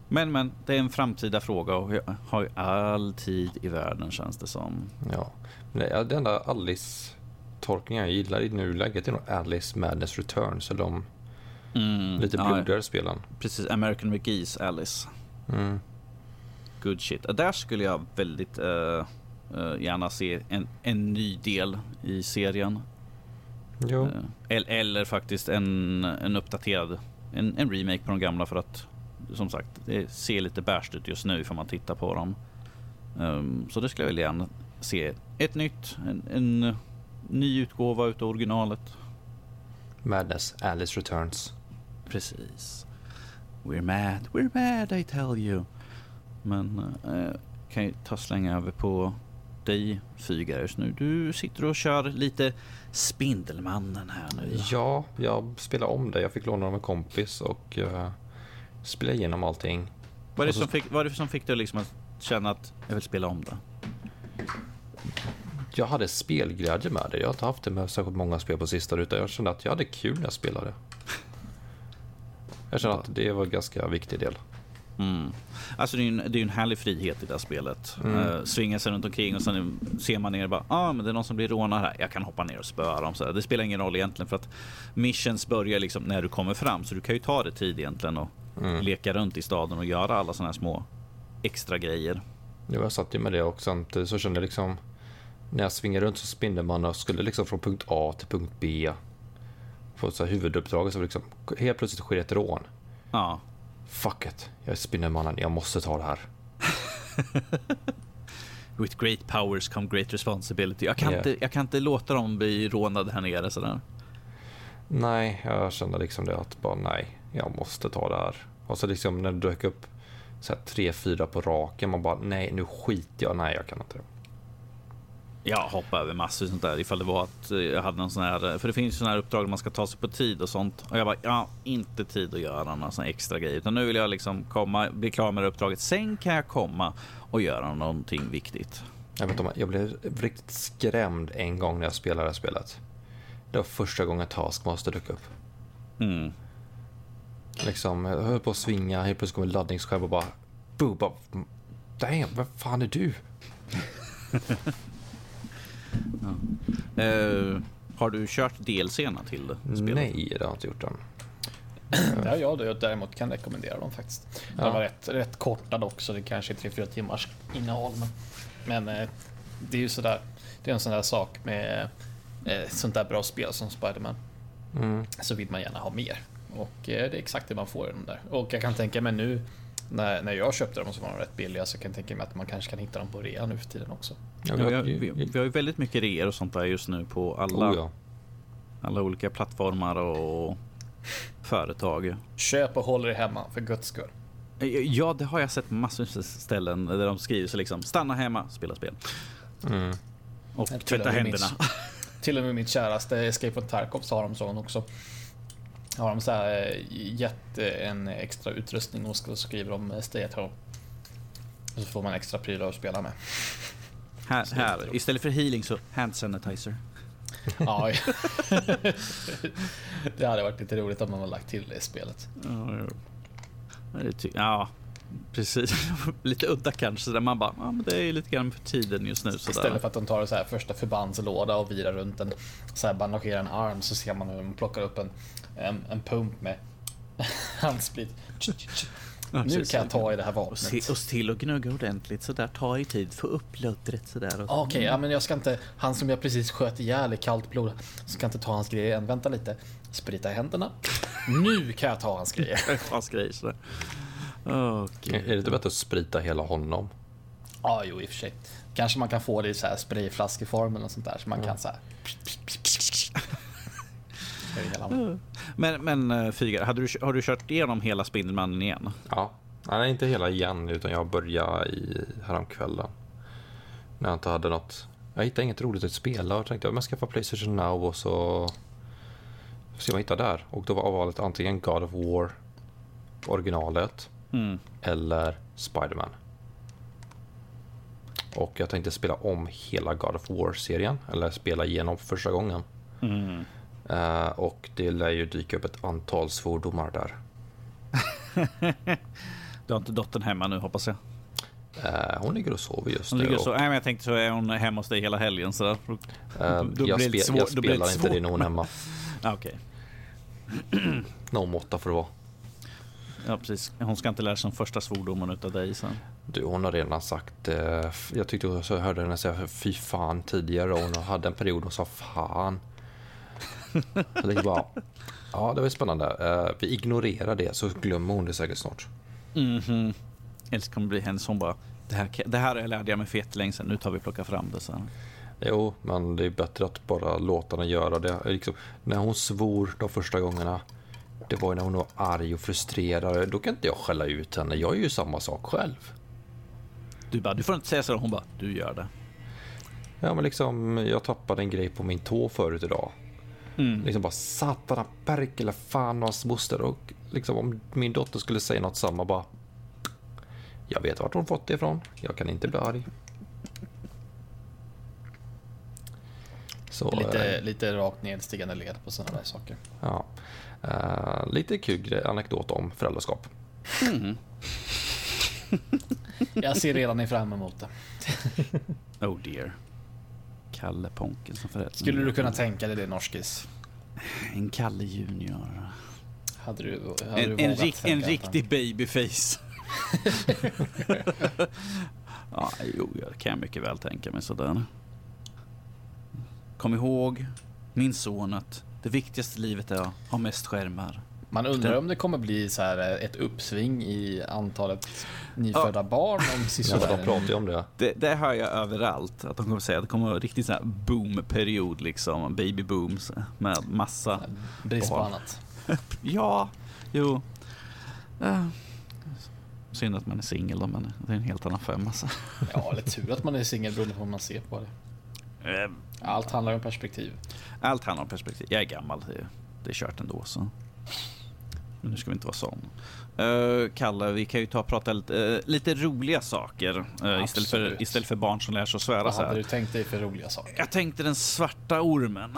Men men, det är en framtida fråga och jag har ju all tid i världen känns det som. Ja, det enda Alice-tolkningen jag gillar i nuläget är nog Alice Madness Returns, eller de mm, lite blodigare ja, spelen. Precis, American McGee's Alice. Mm. Good shit. Där skulle jag väldigt uh, uh, gärna se en, en ny del i serien. Jo. Uh, eller, eller, faktiskt en, en uppdaterad, en, en remake på de gamla för att som sagt, det ser lite bärst ut just nu får man titta på dem. Um, så det skulle jag vilja gärna se. Ett nytt, en, en ny utgåva utav originalet. Madness, Alice Returns. Precis. We're mad, we're mad I tell you. Men uh, kan ju ta slänga över på dig Fygarius nu. Du sitter och kör lite Spindelmannen här nu. Ja, jag spelar om det. Jag fick låna av en kompis och uh, spela igenom allting. Vad är det, så... som, fick, vad är det som fick dig liksom att känna att jag vill spela om det? Jag hade spelglädje med det. Jag har inte haft det med särskilt många spel på sista utan jag kände att jag hade kul när jag spelade. Jag känner att det var en ganska viktig del. Mm. Alltså det är ju en, en härlig frihet i det här spelet. Mm. Uh, svinga sig runt omkring och sen ser man ner och bara, ah, men det är någon som blir rånad här. Jag kan hoppa ner och spöa dem. Så det spelar ingen roll egentligen för att missions börjar liksom när du kommer fram. Så du kan ju ta det tid egentligen och mm. leka runt i staden och göra alla sådana här små extra grejer. Jo, jag satt ju med det och samtidigt så kände jag liksom när jag svingade runt som Spindelmannen och skulle liksom från punkt A till punkt B få så huvuduppdraget så liksom helt plötsligt sker ett rån. Ja. Fuck it, jag är Spindelmannen, jag måste ta det här. With great powers come great responsibility. Jag kan, yeah. inte, jag kan inte låta dem bli rånade här nere sådär. Nej, jag kände liksom det att bara nej, jag måste ta det här. Och så liksom när det dök upp så här, tre, fyra på raken, man bara nej, nu skiter jag, nej, jag kan inte det. Jag hoppade över massor sånt där ifall det var att jag hade någon sån här, för det finns ju såna här uppdrag där man ska ta sig på tid och sånt. Och jag bara, har inte tid att göra någon sån extra grej, utan nu vill jag liksom komma, bli klar med det uppdraget. Sen kan jag komma och göra någonting viktigt. Jag, vet, jag blev riktigt skrämd en gång när jag spelade det här spelet. Det var första gången Taskmaster dök upp. Mm. Liksom, jag höll på att svinga, helt plötsligt kommer laddningsskärm och bara... Boo, bara Damn, vem fan är du? ja. uh, har du kört DLCerna till spelet? Nej, det har jag inte gjort än. det har jag då, däremot kan rekommendera dem faktiskt. Ja. De var rätt, rätt korta dock, så det kanske är 3-4 timmars innehåll. Men, men eh, det är ju sådär, det är en sån där sak med eh, sånt där bra spel som Spiderman. Mm. Så vill man gärna ha mer. Och eh, det är exakt det man får i de där. Och jag kan tänka mig nu när, när jag köpte dem så var de rätt billiga så jag kan tänka mig att man kanske kan hitta dem på rea nu för tiden också. Ja, vi, har, vi, vi, har ju väldigt mycket reor och sånt där just nu på alla, oh, ja. alla olika plattformar och företag. Köp och håll dig hemma för guds skull. Ja, det har jag sett massor av ställen där de skriver så liksom stanna hemma, spela spel. Mm. Och tvätta händerna. Till och med mitt käraste Escape from Tarkov så har de sån också. Har de så här eh, gett eh, en extra utrustning och så skriver de Stay at home. Och så får man extra prylar att spela med. Här, här. istället för healing så hand sanitizer. Ja, det hade varit lite roligt om man hade lagt till det i spelet. Ja, ja. Precis. lite udda kanske. Där man bara, ja, men det är lite grann för tiden just nu. Sådär. Istället för att de tar så här första förbandslåda och virar runt en, så här bandagerar en arm så ser man hur de plockar upp en, en, en pump med handsprit. Ja, Nu kan jag ta i det här vapnet. och se till att gnugga ordentligt sådär. Ta i tid. Få upp sådär. Och... Okej, ja, men jag ska inte, han som jag precis sköt ihjäl i kallt blod, ska inte ta hans grejer än. Vänta lite. Sprita händerna. Nu kan jag ta hans grejer. Hans grejer sådär. Gud. Är det inte bättre att sprita hela honom? Ja, jo i och för sig. Kanske man kan få det i så här sprayflaskeform eller sånt där så man kan så här. Men, men eh, Fygar, hade du, har du kört igenom hela Spindelmannen igen? Ja. Nej, inte hela igen, utan jag började i häromkvällen. När jag inte hade något... Jag hittade inget roligt att spela och tänkte att jag skaffa Playstation Now och så... Se vad jag hittar där. Och då var valet antingen God of War, originalet, Mm. eller Spiderman. Och jag tänkte spela om hela God of War-serien, eller spela igenom för första gången. Mm. Eh, och det lär ju dyka upp ett antal svordomar där. Du har inte dottern hemma nu hoppas jag? Eh, hon ligger och sover just Hon nu. ligger och, nej, men jag tänkte så är hon hemma hos dig hela helgen så eh, då jag, spe- jag spelar inte det när hon är hemma. Ah, Okej, Någon måtta får det vara. Ja precis. Hon ska inte lära sig den första svordomen utav dig sen. Du, hon har redan sagt... Eh, jag tyckte jag hörde henne säga fy fan tidigare och hon hade en period hon sa fan. Tänkte bara, ja det var spännande. Eh, vi ignorerar det så glömmer hon det säkert snart. Mhm. Eller så kommer det bli hennes hon bara, det här, det här lärde jag mig för jättelänge sedan, nu tar vi och plockar fram det sen. Jo, men det är bättre att bara låta henne göra det. Liksom, när hon svor de första gångerna, det var ju när hon var arg och frustrerad. Då kan inte jag skälla ut henne. Jag är ju samma sak själv. Du bara, du får inte säga så, hon bara, du gör det. Ja, men liksom, jag tappade en grej på min tå förut idag. Mm. Liksom bara satana perkele fan och hans moster. Och liksom om min dotter skulle säga något samma bara. Jag vet vart hon fått det ifrån. Jag kan inte bli arg. Så, Lite, eh, lite rakt nedstigande led på sådana där saker. ja. Eh, lite kul anekdot om föräldraskap. Jag ser redan fram emot det. Oh dear. Kalle Ponken som förälder. Skulle du kunna tänka dig det Norskis? En Kalle Junior. Hade du, hade En, du en, rik, en riktig babyface. ja, jo, jag kan mycket väl tänka mig sådär. Kom ihåg, min son, att det viktigaste i livet är att ha mest skärmar. Man undrar om det kommer bli så här eh, ett uppsving i antalet nyfödda barn om Ja, de pratar ju om det. Det, det hör jag överallt. Att de kommer säga att det kommer vara riktigt sån här boom-period liksom. Baby booms med massa. brist på annat. Ja, jo. Uh, synd att man är singel då, men det är en helt annan femma. så. Ja, eller tur att man är singel beroende på hur man ser på det. Eh, Allt handlar om perspektiv. Allt handlar om perspektiv. Jag är gammal, det är, det är kört ändå. Så. Men nu ska vi inte vara sån. Uh, Kalle, vi kan ju ta och prata lite, eh, lite roliga saker uh, istället, för, istället för barn som lär sig att svära Vad så hade här. du tänkt dig för roliga saker? Jag tänkte den svarta ormen.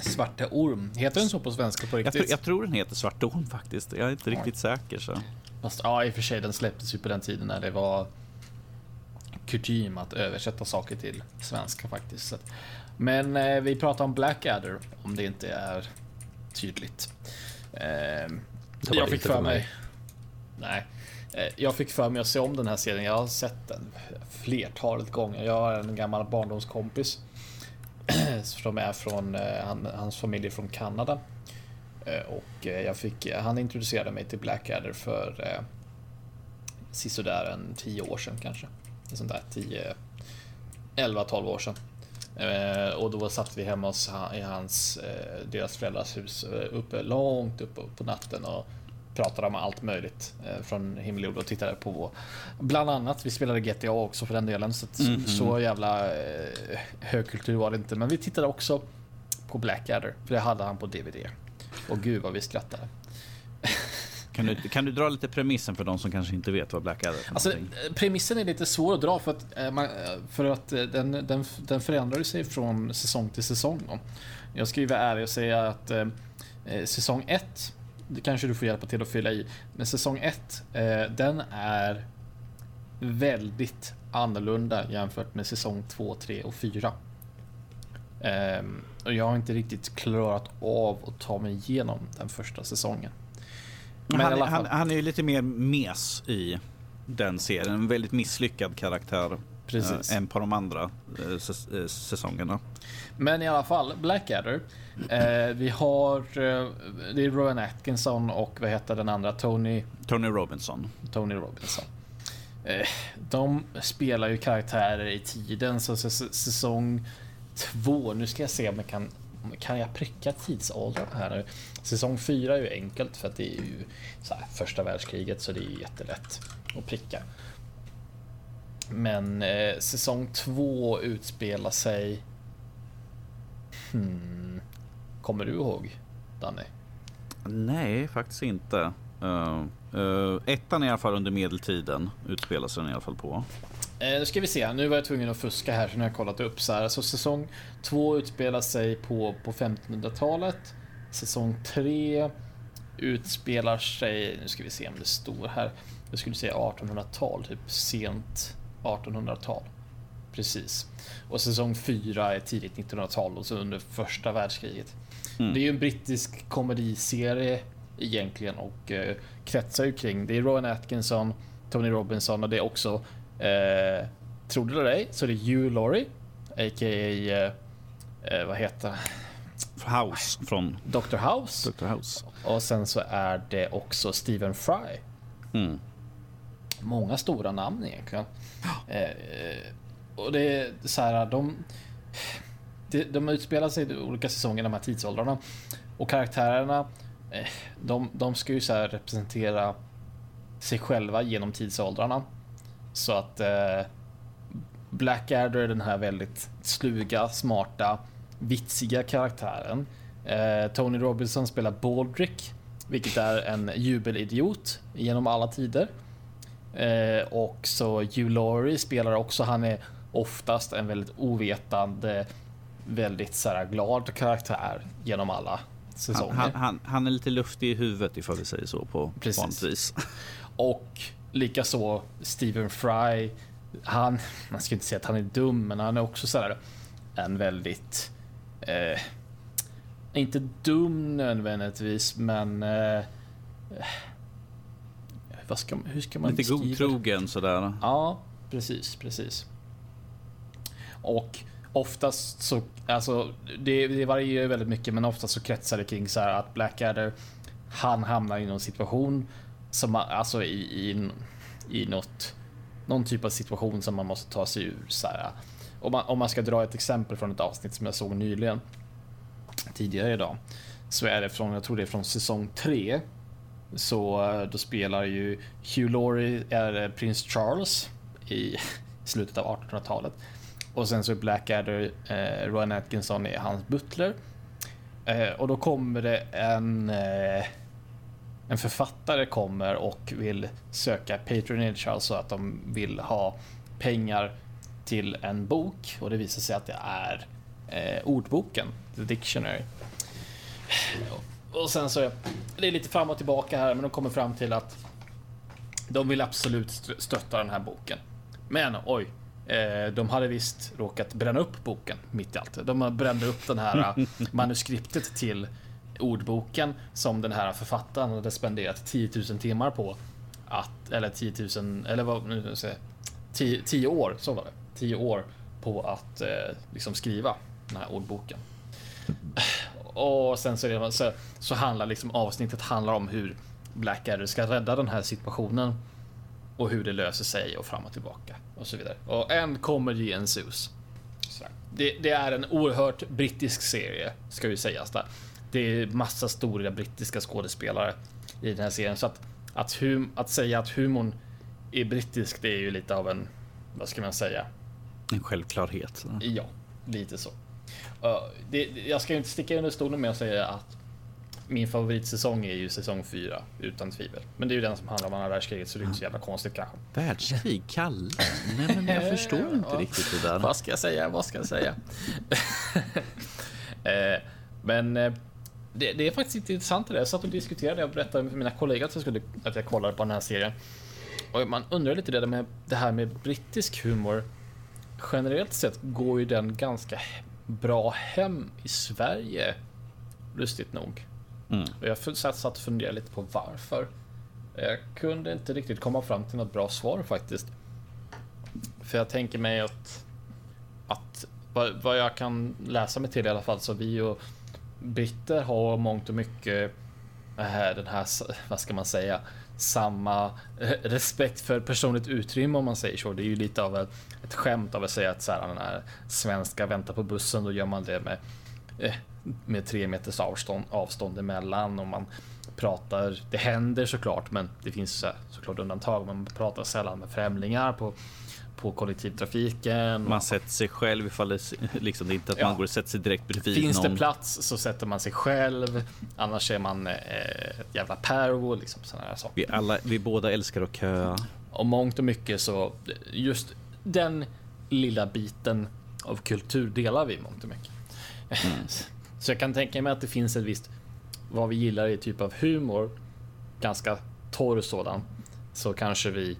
Svarte orm, heter den så på svenska på Jag, riktigt? tr- jag tror den heter Svart orm faktiskt. Jag är inte Oj. riktigt säker. Så. Fast ja, i och för sig, den släpptes ju på den tiden när det var kutym att översätta saker till svenska faktiskt. Men eh, vi pratar om Blackadder, om det inte är tydligt. Eh, jag fick för för mig. mig... Nej. Eh, Jag fick för mig att se om den här serien. Jag har sett den flertalet gånger. Jag har en gammal barndomskompis som är från, eh, han, hans familj är från Kanada. Eh, Och eh, jag fick, han introducerade mig till Blackadder för sisådär en 10 år sedan kanske. En sån där 10, 11-12 år sedan. Eh, och då satt vi hemma hos i hans, eh, deras föräldrars hus eh, uppe långt uppe på natten och pratade om allt möjligt från himmel och jord och tittade på bland annat. Vi spelade GTA också för den delen så att Mhm. så jävla högkultur var det inte. Men vi tittade också på Blackadder för det hade han på DVD. Och gud vad vi skrattade. Kan du, kan du dra lite premissen för de som kanske inte vet vad Blackadder är för Alltså, eh, premissen är lite svår att dra för att, eh, man, eh, för att eh, den, den, den förändrar sig från säsong till säsong. Då. Jag ska ju vara ärlig och säga att eh, eh, säsong 1, det kanske du får hjälpa till att fylla i, men säsong 1, eh, den är väldigt annorlunda jämfört med säsong 2, 3 och 4. Ehm, och jag har inte riktigt klarat av att ta mig igenom den första säsongen. Men han, han, han är ju lite mer mes i den serien. En väldigt misslyckad karaktär Precis. eh, än på de andra säs- eh, säsongerna. Men i alla fall, Blackadder. Vi har, det är Rowan Atkinson och vad heter den andra? Tony, Tony Robinson. Tony Robinson. De spelar ju karaktärer i tiden, så säs- säsong två, nu ska jag se om jag kan, kan jag pricka tidsåldern här nu? Säsong 4 är ju enkelt för att det är ju så här, första världskriget så det är ju jättelätt att pricka. Men eh, säsong 2 utspelar sig... Hmm, kommer du ihåg, Danny? Nej, faktiskt inte. Uh, uh, ettan är i alla fall under medeltiden. Utspelar sig den i alla fall på. Eh, nu ska vi se, nu var jag tvungen att fuska här så nu har jag kollat upp så här. Så säsong två utspelar sig på, på 1500-talet. Säsong tre utspelar sig, nu ska vi se om det står här. Jag skulle säga 1800-tal, typ sent 1800-tal. Precis. Och säsong fyra är tidigt 1900-tal och så under första världskriget. Mm. Det är ju en brittisk komediserie egentligen och eh, kretsar ju kring, det är Rowan Atkinson, Tony Robinson och det är också, eh, tror det eller ej, så det är Hugh Laurie, a.k.a. Eh, eh, vad heter? House från Dr. House. Dr. House. Och sen så är det också Stephen Fry. Mm. Många stora namn egentligen. Eh, och det är så här, de, de, de utspelar sig i olika säsonger, de här tidsåldrarna. Och karaktärerna, eh, de, de ska ju så här representera sig själva genom tidsåldrarna. Så att eh, Blackadder är den här väldigt sluga, smarta, vitsiga karaktären. Eh, Tony Robinson spelar Baldrick, vilket är en jubelidiot genom alla tider. Eh, och så Hugh Laurie spelar också, han är oftast en väldigt ovetande, väldigt så här, glad karaktär genom alla säsonger. Han, han, han, han är lite luftig i huvudet ifall vi säger så på Precis. vanligtvis. Och likaså Stephen Fry. Han, man ska inte säga att han är dum, men han är också så här en väldigt... Eh, inte dum nödvändigtvis, men... Eh, vad ska, hur ska man Lite godtrogen sådär. Ja, precis, precis. Och oftast så, alltså det, det varierar väldigt mycket, men oftast så kretsar det kring så här att Blackadder, han hamnar i någon situation som, man- alltså i, i, i något, någon typ av situation som man måste ta sig ur. Så här. Om, man, om man ska dra ett exempel från ett avsnitt som jag såg nyligen, tidigare idag, så är det från, jag tror det är från säsong 3. Så eh, då spelar ju Hugh Laurie är eh, prins Charles i slutet av 1800-talet. Och sen så är Blackadder, eh, Rowan Atkinson är hans butler. Eh, och då kommer det en, eh, en författare kommer och vill söka patronage, alltså att de vill ha pengar till en bok. Och det visar sig att det är eh, ordboken, The Dictionary. Och sen så, det är lite fram och tillbaka här, men de kommer fram till att de vill absolut st- stötta den här boken. Men oj, eh, de hade visst råkat bränna upp boken mitt i allt. De brände upp den här eh, manuskriptet till ordboken som den här författaren hade spenderat 10 000 timmar på. Att, eller 10 000, eller vad nu ska jag säga, 10, 10 år, så var det. 10 år på att eh, liksom skriva den här ordboken. Och sen så, är det, så, så handlar liksom avsnittet handlar om hur Blackadder ska rädda den här situationen och hur det löser sig och fram och tillbaka och så vidare. Och en comedy ensues. Det, det är en oerhört brittisk serie ska ju sägas där. Det är massa stora brittiska skådespelare i den här serien. Så att, att, hum, att säga att humorn är brittisk, det är ju lite av en, vad ska man säga? En självklarhet. Ja, lite så. Uh, det, jag ska inte sticka under stolen med att säga att min favoritsäsong är ju säsong 4 utan tvivel. Men det är ju den som handlar om andra världskriget så det är inte så jävla konstigt kanske. Världskrig, Kalle? Nej, men jag förstår inte riktigt det där. Vad ska jag säga? Vad ska jag säga? Eh, Men eh, det, det är faktiskt inte intressant det där. Jag satt och diskuterade och berättade för mina kollegor att jag, skulle, att jag kollade på den här serien. Och man undrar lite det med det här med brittisk humor. Generellt sett går ju den ganska bra hem i Sverige. Lustigt nog. Mm. Och jag satt och funderade lite på varför. Jag kunde inte riktigt komma fram till något bra svar faktiskt. För jag tänker mig att, att vad, vad jag kan läsa mig till i alla fall så vi och britter har mångt och mycket eh, den här, vad ska man säga, samma eh, respekt för personligt utrymme om man säger så. Det är ju lite av ett, ett skämt av att säga att så här, den här svenska väntar på bussen, då gör man det med, eh, med tre meters avstånd, avstånd emellan och man pratar, det händer såklart, men det finns såklart undantag, man pratar sällan med främlingar på, på kollektivtrafiken. Man sätter sig själv ifall det, liksom, det är inte att Ja. man går och sätter sig direkt bredvid Finns någon. det plats så sätter man sig själv. Annars är man eh, ett jävla pervo, liksom saker. Vi, alla, vi båda älskar att köa. Och mångt och mycket så just den lilla biten av kultur delar vi mångt och mycket. Så jag kan tänka mig att det finns ett visst vad vi gillar i typ av humor, ganska torr sådan, så kanske vi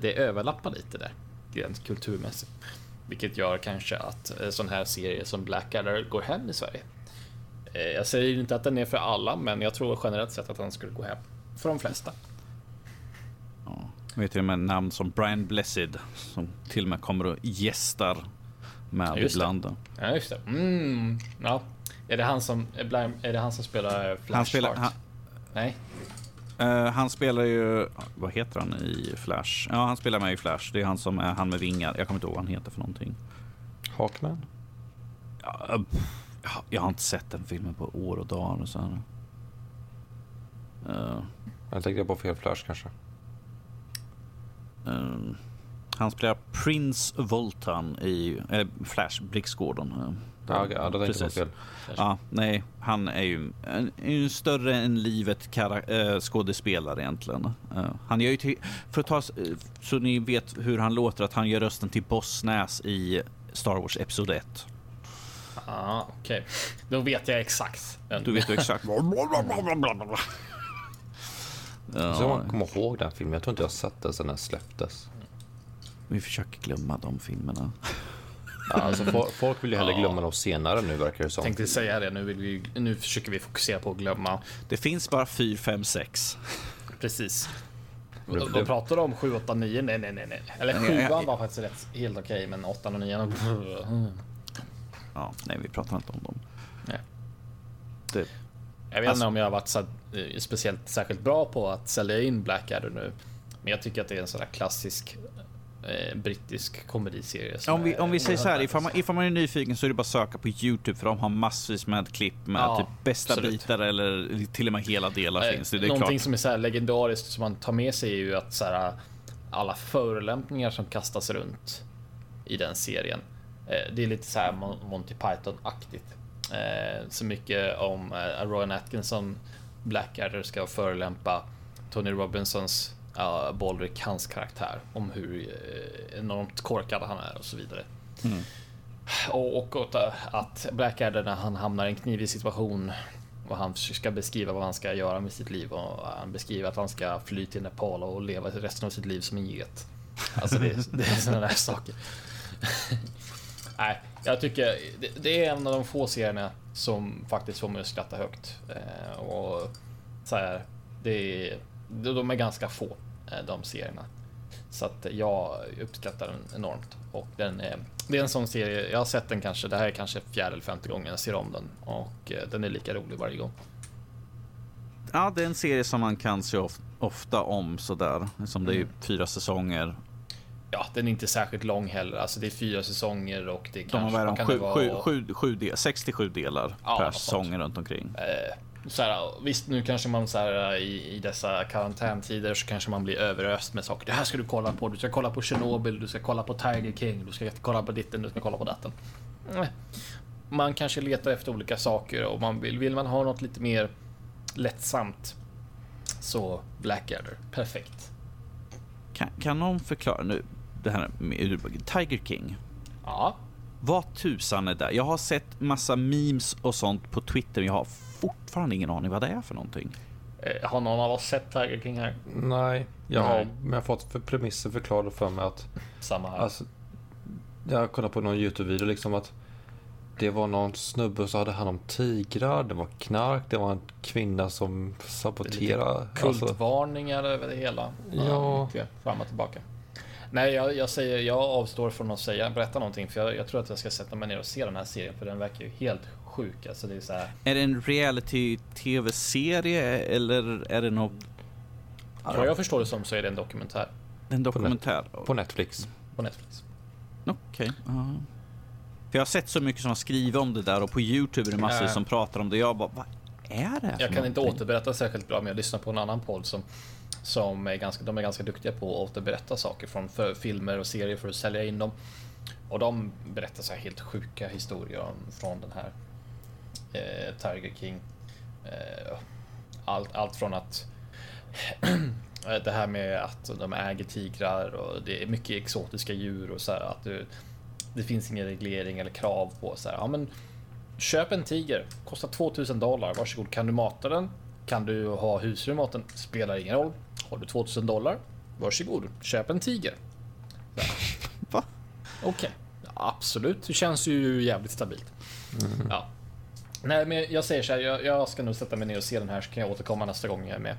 det överlappar lite där rent kulturmässigt. Vilket gör kanske att eh, sån här serie som Blackadder går hem i Sverige. Eh, Jag säger inte att den är för alla, men jag tror generellt sett att den skulle gå hem för de flesta. Ja. Jag vet till och med namn som Brian Blessed som till och med kommer och gästar med Just det. ibland. Ja, just det. Mm, ja. Är det han som, är det han som spelar Flash Han spelar, han, Nej. Eh, han spelar ju, vad heter han i Flash? Ja, han spelar med i Flash. Det är han som är han med vingar. Jag kommer inte ihåg vad han heter för någonting. Hawkman? Ja, jag har inte sett den filmen på år och dagar. Och så. Eh, Jag tänkte på fel Flash kanske. Han spelar Prince Voltan i eh, Flash, Blixtgården. eh. Ja, ja, då tänkte jag på Precis. fel. Ja, nej, han är ju en, en större än livet kara- äh, skådespelare egentligen. Eh, han gör ju till, för att ta, så ni vet hur han låter, att han gör rösten till Boss Nass i Star Wars Episod 1. Ah, okej. Då vet jag exakt. Du vet ju exakt. Så man ja, kommer ihåg den filmen. Jag tror inte jag har sett den sedan den släpptes. Vi försöker glömma de filmerna. Ja, alltså, fo- folk vill ju hellre Ja. glömma dem senare nu verkar det som. Tänkte säga det. Nu, vill vi, nu försöker vi fokusera på att glömma. Det finns bara 4, 5, 6. Precis. De, de pratar om 7, 8, 9. Nej, nej, nej. nej. Eller Nej, 7 jag- var faktiskt rätt, helt okej, men 8 och 9. Ja, nej, vi pratar inte om dem. Nej. Det, Jag vet Alltså- inte om jag har varit så, eh, speciellt särskilt bra på att sälja in Blackadder nu. Men jag tycker att det är en sån där klassisk eh, brittisk komediserie. om, vi, om vi säger så här, ifall man, ifall man är nyfiken så är det bara att söka på Youtube för de har massvis med klipp med Ja, typ bästa absolut. bitar eller till och med hela delar Eh, finns det. det är Någonting klart. som är så här legendariskt som man tar med sig är ju att så här, alla förolämpningar som kastas runt i den serien. Eh, det är lite så här Mon- Monty Python-aktigt. Eh, så mycket om eh, Rowan Atkinson, Blackadder ska förolämpa Tony Robinsons uh, Baldrick, hans karaktär, om hur eh, enormt korkad han är och så vidare. Mm. Och, och, och att Blackadder när han hamnar i en knivig situation och han ska beskriva vad han ska göra med sitt liv och han beskriver att han ska fly till Nepal och leva resten av sitt liv som en get. Alltså det, det är sådana där saker. Nej, jag tycker det, det är en av de få serierna som faktiskt får mig att skratta högt. Eh, och så här, det är, de är ganska få, eh, de serierna. Så att jag uppskattar den enormt. Och den är, det är en sån serie, jag har sett den kanske, det här är kanske fjärde eller femte gången jag ser om den. Och eh, den är lika rolig varje gång. Ja, det är en serie som man kan se of, ofta om sådär. Som det är Mm. fyra säsonger. Ja, den är inte särskilt lång heller. Alltså det är fyra säsonger och det De har kanske om kan sju, vara? sju, sju, sju del, 67 delar Ja, per säsong runt omkring. Eh, så här, visst, nu kanske man så här, i, i dessa karantäntider så kanske man blir överöst med saker. Det här ska du kolla på. Du ska kolla på Chernobyl, du ska kolla på Tiger King, du ska kolla på ditten, du ska kolla på datten. Mm. Man kanske letar efter olika saker och man vill, vill man ha något lite mer lättsamt så Blackadder, perfekt. Kan, kan någon förklara nu det här med Tiger King? Ja, Vad tusan är det? Jag har sett massa memes och sånt på Twitter, jag har fortfarande ingen aning vad det är för någonting. eh, har någon av oss sett Tiger King här? Nej, jag har, men jag har fått för premisser förklarade för mig att Samma här. Alltså, jag kollade på någon YouTube-video liksom att det var någon snubbe som hade hand om tigrar, det var knark, det var en kvinna som saboterade. Alltså, Kultvarningar över det hela. Ja. mycket Fram och tillbaka. Nej, jag, jag säger, jag avstår från att säga, berätta någonting för jag, jag tror att jag ska sätta mig ner och se den här serien för den verkar ju helt sjuk. Alltså det är så här, Är det en reality-tv-serie eller är det något, vad jag förstår det som så är det en dokumentär en dokumentär? på Netflix. på Netflix. Okej. ja. För jag har sett så mycket som har skrivit om det där och på Youtube är det massor Ja. som pratar om det. Jag bara, vad är det Jag kan inte någonting? återberätta särskilt bra, men jag lyssnar på en annan podd som som är ganska, de är ganska duktiga på att återberätta saker från för, filmer och serier för att sälja in dem. Och de berättar så här helt sjuka historier om, från den här eh, Tiger King. Eh, allt, allt från att det här med att de äger tigrar och det är mycket exotiska djur och så här att du, det finns ingen reglering eller krav på så här. Ja, men köp en tiger, kostar 2000 dollar. Varsågod, kan du mata den? Kan du ha husdjur i maten? Spelar ingen roll. Har du 2000 dollar? Varsågod, köp en tiger. Va? Okej, ja, absolut. Det känns ju jävligt stabilt. Ja. Nej, men jag säger så här. Jag, jag ska nog sätta mig ner och se den här så kan jag återkomma nästa gång jag är med.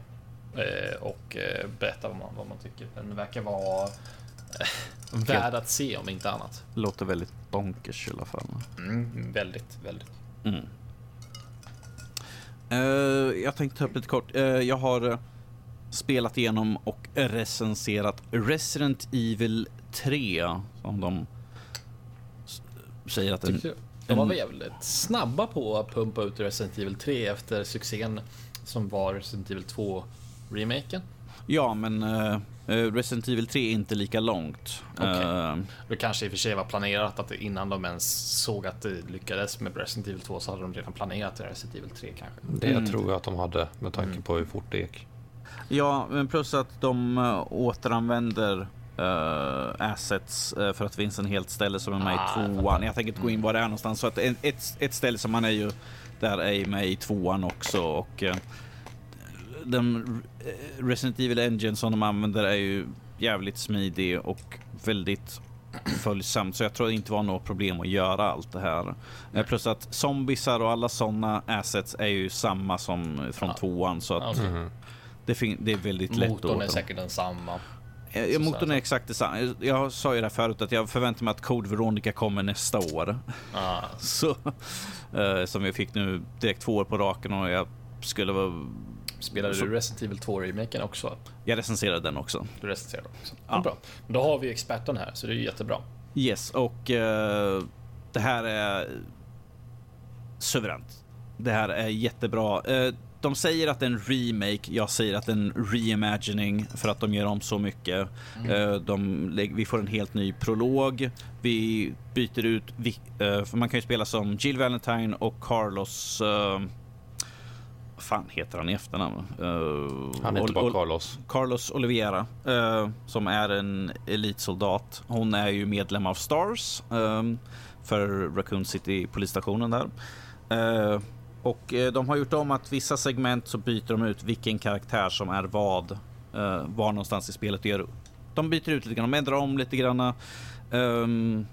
Eh, och eh, berätta vad man, vad man tycker. Den verkar vara eh, värd att se om inte annat. Låter väldigt bonkers i alla fall. Mm, väldigt, väldigt. Mm. Eh, jag tänkte ta upp lite kort. Eh, jag har eh, spelat igenom och recenserat Resident Evil 3. Som de säger att den... De var väl jävligt snabba på att pumpa ut Resident Evil 3 efter succén som var Resident Evil 2 remaken. Ja, men eh, Resident Evil 3 är inte lika långt. Okej. Eh, Det kanske i och för sig var planerat att innan de ens såg att det lyckades med Resident Evil 2 så hade de redan planerat Resident Evil 3 kanske. Det Mm. tror jag att de hade med tanke på hur fort det gick. Ja, men plus att de uh, återanvänder uh, assets uh, för att det finns en helt ställe som är med Ah, i tvåan. Jag tänker inte gå in var det är någonstans. Så att ett, ett, ett ställe som man är ju där är med i tvåan också och uh, den Resident Evil Engine som de använder är ju jävligt smidig och väldigt följsamt så jag tror inte det var något problem att göra allt det här. Eh, Plus att zombisar och alla sådana assets är ju samma som från Ja. tvåan så att Alltså, det, fin- det är väldigt lätt Motorn är säkert densamma. Eh, Motorn är exakt detsamma. Jag sa ju det här förut att jag förväntar mig att Code Veronica kommer nästa år. Ah, Så, eh, som jag fick nu direkt två år på raken och jag skulle vara... spelade Så- du Resident Evil 2 remaken också? Jag recenserade den också. Du recenserade också? Ja. Bra. Då har vi experten här så det är jättebra. Yes, och eh, det här är suveränt. Det här är jättebra. Eh, de säger att det är en remake, jag säger att det är en reimagining för att de gör om så mycket. Eh, de, vi får en helt ny prolog. Vi byter ut, vi, eh, man kan ju spela som Jill Valentine och Carlos eh, vad fan heter han i efternamn? Eh, Han heter bara Carlos. Carlos Oliveira, eh, som är en elitsoldat. Hon är ju medlem av Stars eh, för Raccoon City polisstationen där. Och eh, de har gjort om att vissa segment så byter de ut vilken karaktär som är vad, eh, var någonstans i spelet. Gör, de byter ut lite grann, de ändrar om lite grann. ehm,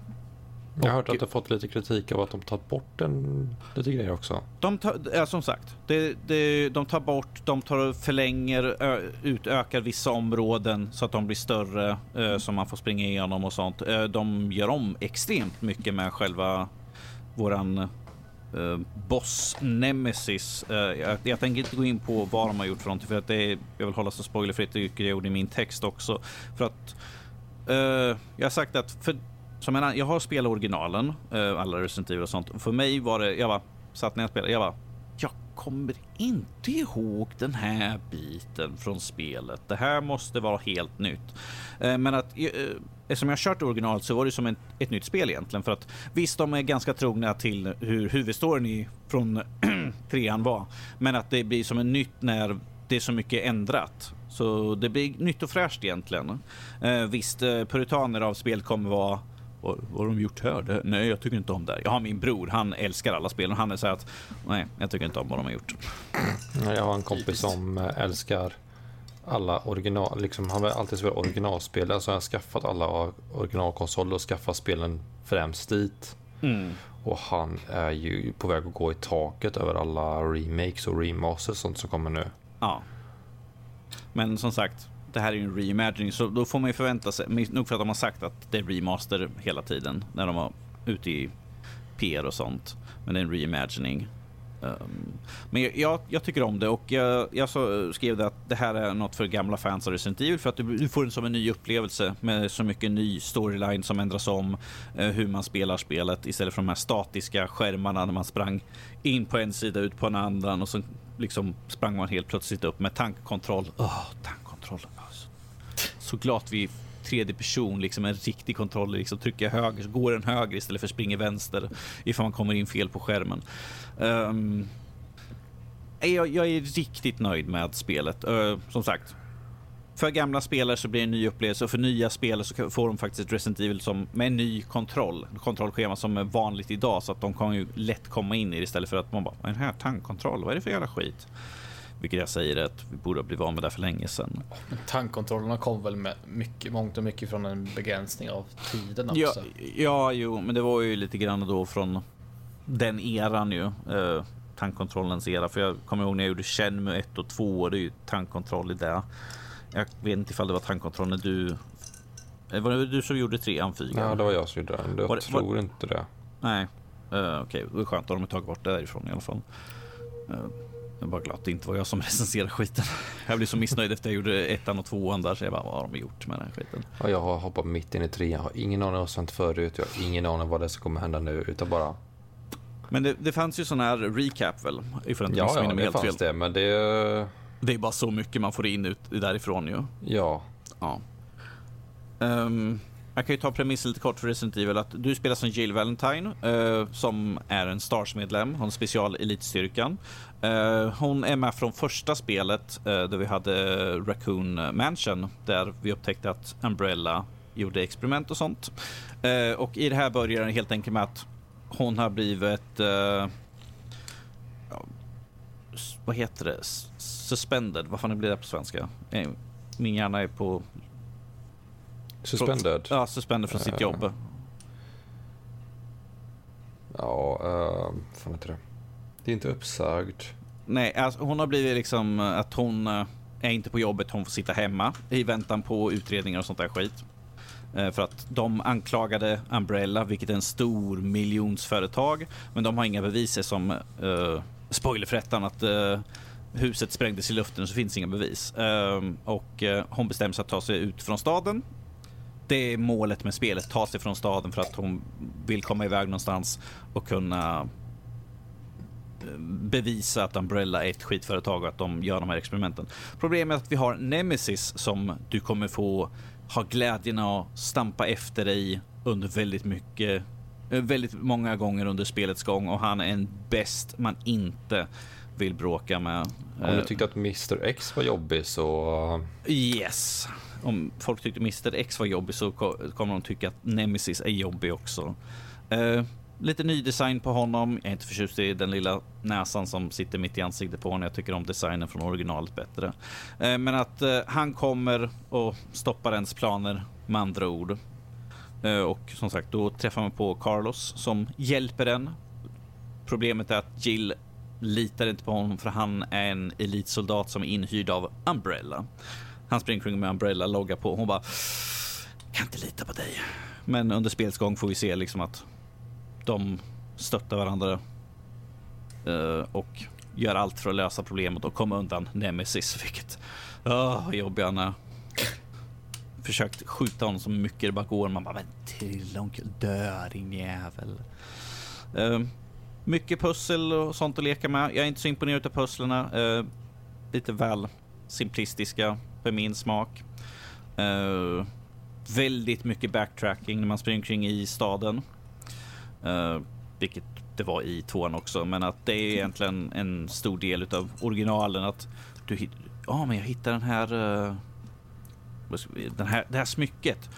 Jag har hört att har fått lite kritik av att de tagit bort en, lite grejer också. De tar, ja, som sagt, det, det, de tar bort, de tar förlänger, ö, utökar vissa områden så att de blir större, eh, som man får springa igenom och sånt. Eh, de gör om extremt mycket med själva våran eh, boss Nemesis. Eh, jag, jag tänker inte gå in på vad de har gjort för någonting för att det är, jag vill hålla så spoilerfritt, vilket jag gjorde i min text också. För att eh, jag har sagt att för, som en, jag har spelat originalen, eh, alla Resident Evil och sånt. För mig var det, jag bara satt när jag spelade, jag bara jag kommer inte ihåg den här biten från spelet. Det här måste vara helt nytt. Eh, men att eh, eftersom jag har kört originalet så var det som ett, ett nytt spel egentligen. För att visst, de är ganska trogna till hur huvudstoryn i, från trean var. Men att det blir som en nytt när det är så mycket ändrat. Så det blir nytt och fräscht egentligen. Eh, visst, eh, puritaner av spel kommer vara vad, vad har de gjort här? Det, nej, jag tycker inte om det. Jag har min bror, han älskar alla spel och han är så att nej, jag tycker inte om vad de har gjort. Jag har en kompis som eh, älskar alla original, liksom, han vill alltid spela originalspel. Alltså han har skaffat alla originalkonsoler och skaffat spelen främst dit. Mm. Och han är ju på väg att gå i taket över alla remakes och remasters och sånt som kommer nu. Ja. Men som sagt, det här är ju en reimagining så då får man ju förvänta sig, nog för att de har sagt att det är remaster hela tiden när de var ute i PR och sånt. Men det är en reimagining. Um, men jag, jag, tycker om det och jag, jag så, eh, skrev det att det här är något för gamla fans av Resident Evil för att du, du får en som en ny upplevelse med så mycket ny storyline som ändras om uh, hur man spelar spelet istället för de här statiska skärmarna när man sprang in på en sida ut på en annan och så liksom sprang man helt plötsligt upp med tankkontroll. Oh, tankkontroll. Så glatt vi tredje person, liksom en riktig kontroll. Liksom trycker jag höger så går den höger istället för springer vänster ifall man kommer in fel på skärmen. Um, jag, jag, är riktigt nöjd med spelet. Uh, som sagt, för gamla spelare så blir det en ny upplevelse och för nya spelare så får de faktiskt Resident Evil som med en ny kontroll, kontrollschema som är vanligt idag så att de kan ju lätt komma in i det istället för att man bara, en här tankkontroll, vad är det för jävla skit? Vilket jag säger att vi borde ha blivit av med det för länge sedan. tankkontrollerna kom väl med mycket, mångt och mycket från en begränsning av tiden också? Ja, ja, jo, men det var ju lite grann då från den eran ju. Eh, tankkontrollens era. För jag kommer ihåg när jag gjorde Shenmue 1 och 2. Det är ju tankkontroll i det. Jag vet inte ifall det var tankkontroll när du... Eh, var det du som gjorde trean Fyga? Ja, det var jag som gjorde den. Jag var, tror var... inte det. Nej, uh, okej. Okay. Det var skönt att de har tagit bort det därifrån i alla fall. Uh, jag är bara glad att det inte var jag som recenserade skiten. Jag blev så missnöjd efter jag gjorde ettan och tvåan där så jag bara, vad har de gjort med den här skiten? Ja, jag har hoppat mitt in i trean. Jag har ingen aning om vad som hänt förut. Jag har ingen aning om vad det som kommer hända nu. Utan bara... Men det, det fanns ju sån här recap väl? Ifall ja, ja, det fanns fel. det. Men det... Det är bara så mycket man får in ut därifrån ju. Ja. Ja. Um, jag kan ju ta premissen lite kort för Resident Evil. Att du spelar som Jill Valentine uh, som är en Stars-medlem. Hon special elitstyrkan. Uh, hon är med från första spelet uh, där vi hade Raccoon Mansion där vi upptäckte att Umbrella gjorde experiment och sånt. och i det här börjar det helt enkelt med att hon har blivit vad heter det? Suspended. Vad fan blir det på svenska? Min hjärna är på... Suspended? Ja, suspended från sitt jobb. Ja, uh, fan heter det? Är inte uppsagd. Nej, alltså, hon har blivit liksom eh, att hon eh, är inte på jobbet, hon får sitta hemma i väntan på utredningar och sånt där skit. Eh, för att de anklagade Umbrella, vilket är en stor miljonsföretag, men de har inga bevis som uh, spoiler för ettan att uh, huset sprängdes i luften och så finns inga bevis. Uh, och uh, hon bestämmer sig att ta sig ut från staden. Det är målet med spelet, ta sig från staden för att hon vill komma iväg någonstans och kunna bevisa att Umbrella är ett skitföretag och att de gör de här experimenten. Problemet är att vi har Nemesis som du kommer få ha glädjen att stampa efter dig under väldigt mycket Eh, väldigt många gånger under spelets gång och han är en bäst man inte vill bråka med. Om du tyckte att Mr X var jobbig så... Yes. Om folk tyckte Mr X var jobbig så kommer de tycka att Nemesis är jobbig också. Lite ny design på honom. Jag är inte förtjust i den lilla näsan som sitter mitt i ansiktet på honom. Jag tycker om designen från originalet bättre. Eh, men att eh, han kommer och stoppar ens planer med andra ord. Eh, och som sagt, då träffar man på Carlos som hjälper en. Problemet är att Jill litar inte på honom för han är en elitsoldat som är inhyrd av Umbrella. Han springer kring med Umbrella, loggar på. Hon bara, kan inte lita på dig. Men under spelets gång får vi se liksom att de stöttar varandra eh, och gör allt för att lösa problemet och komma undan Nemesis, vilket, oh, vad jobbig han är försökt skjuta honom så mycket det bara går. Man bara, men till dö din jävel. Eh, mycket pussel och sånt att leka med. Jag är inte så imponerad av pusslerna. Eh, lite väl simplistiska för min smak. Uh, väldigt mycket backtracking när man springer kring i staden. Uh, vilket det var i tvåan också, men att det är egentligen en stor del av originalen att du ja, men jag hittar den här, uh, den här, det här smycket.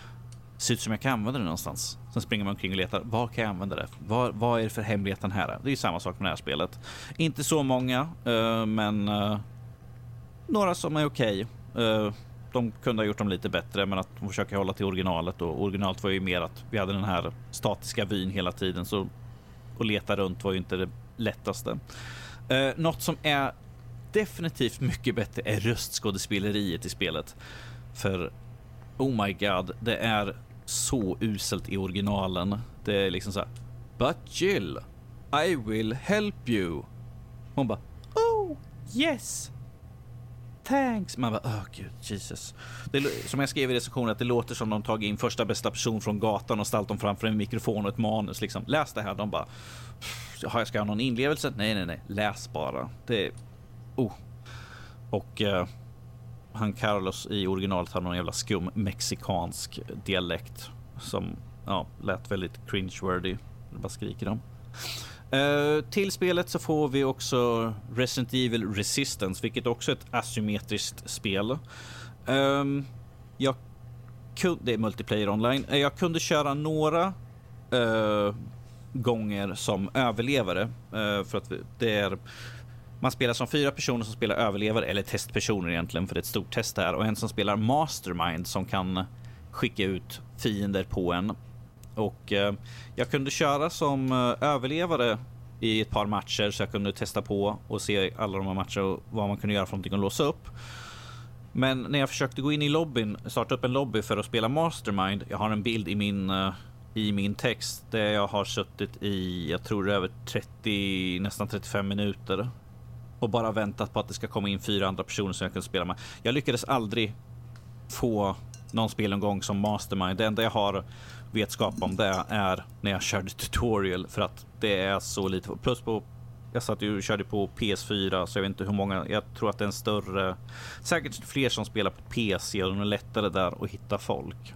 Ser ut som jag kan använda det någonstans. Sen springer man omkring och letar. Var kan jag använda det? Var, vad är det för hemligheten här? Det är ju samma sak med det här spelet. Inte så många, uh, men uh, några som är okej. Okay de kunde ha gjort dem lite bättre, men att de försöker hålla till originalet och originalet var ju mer att vi hade den här statiska vyn hela tiden, så att leta runt var ju inte det lättaste. Eh, något som är definitivt mycket bättre är röstskådespeleriet i spelet. För oh my god, det är så uselt i originalen. Det är liksom så här. But Jill, I will help you. Hon bara Oh yes, thanks. Man bara, oh gud, Jesus. Det, som jag skrev i recensionen, att det låter som de tagit in första bästa person från gatan och ställt dem framför en mikrofon och ett manus. Liksom. Läs det här. De bara, jag ska ha någon inlevelse? Nej, nej, nej. Läs bara. Det är, oh. Och eh, han Carlos i originalet har någon jävla skum mexikansk dialekt som ja, lät väldigt cringe-worthy. Det bara skriker om. Uh, till spelet så får vi också Resident Evil Resistance, vilket också är ett asymmetriskt spel. Um, jag kunde, det är multiplayer online. Eh, jag kunde köra några uh, gånger som överlevare uh, för att det är man spelar som fyra personer som spelar överlevare eller testpersoner egentligen för det är ett stort test här och en som spelar mastermind som kan skicka ut fiender på en och eh, jag kunde köra som eh, överlevare i ett par matcher så jag kunde testa på och se alla de här matcherna och vad man kunde göra för någonting och låsa upp. Men när jag försökte gå in i lobbyn, starta upp en lobby för att spela Mastermind. Jag har en bild i min eh, i min text där jag har suttit i, jag tror över 30, nästan 35 minuter och bara väntat på att det ska komma in fyra andra personer som jag kunde spela med. Jag lyckades aldrig få någon spelomgång som Mastermind. Det enda jag har vetskap om det är när jag körde tutorial för att det är så lite. Plus på jag satt ju och körde på PS4 så jag vet inte hur många. Jag tror att det är en större, säkert fler som spelar på PC och det är lättare där att hitta folk.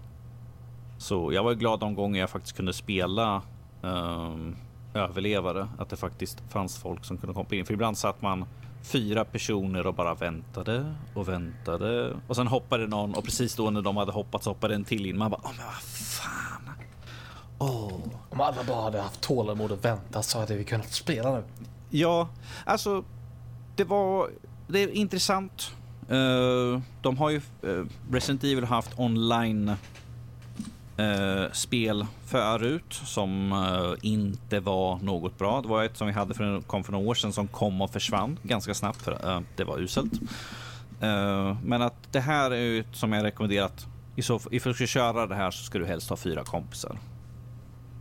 Så jag var glad de gånger jag faktiskt kunde spela um, överlevare, att det faktiskt fanns folk som kunde komma in. För ibland satt man fyra personer och bara väntade och väntade och sen hoppade någon och precis då när de hade hoppat så hoppade en till in. Man bara, åh men vad fan. Oh. Om alla bara hade haft tålamod och väntat så hade vi kunnat spela nu. Ja, alltså det var, det är intressant. Uh, de har ju, uh, Resident Evil haft online eh, spel förut som eh, inte var något bra. Det var ett som vi hade för, kom för några år sedan som kom och försvann ganska snabbt för eh, det var uselt. Eh, men att det här är ju som jag rekommenderat. Ifall du ska köra det här så ska du helst ha fyra kompisar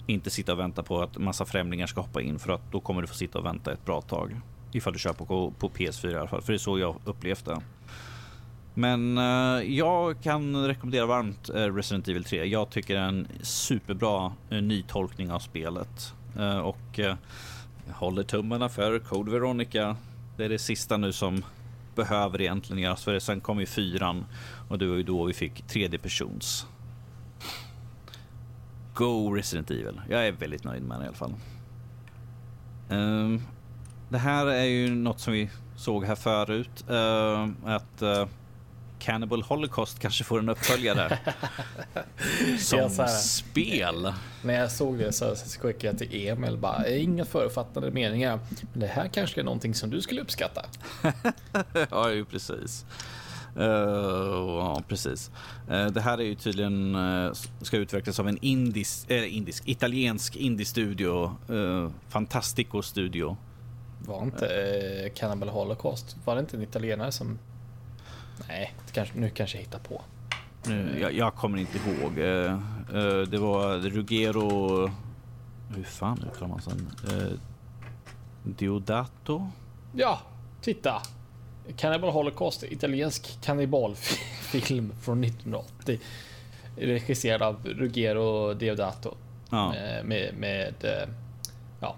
inte sitta och vänta på att massa främlingar ska hoppa in för att då kommer du få sitta och vänta ett bra tag. Ifall du kör på, på PS4 i alla fall, för det är så jag upplevt det. Men uh, jag kan rekommendera varmt uh, Resident Evil 3. Jag tycker det är en superbra uh, nytolkning av spelet. och jag håller tummarna för Code Veronica. Det är det sista nu som behöver egentligen göras. För sen kom ju fyran och det var ju då vi fick tredje persons Go Resident Evil. Jag är väldigt nöjd med den i alla fall. Um, det här är ju något som vi såg här förut. Uh, att uh, Cannibal Holocaust kanske får en uppföljare. som spel. När jag såg det så skickade jag till Emil bara, inga förutfattade meningar. Men det här kanske är någonting som du skulle uppskatta. ja, ju precis. Uh, ja, precis. Uh, det här är ju tydligen uh, ska utvecklas av en indisk, indisk italiensk indie-studio. Uh, Fantastico Studio. Var inte Cannibal Holocaust, var det inte en italienare som... Nej, kanske, nu kanske jag hittar på. Nu, jag, jag, kommer inte ihåg. det var Ruggero... Hur fan uttalar man sen? Diodato? Ja, titta! Cannibal Holocaust, italiensk kannibalfilm från 1980. Regisserad av Ruggero Deodato. Ja. Med, med, med, ja,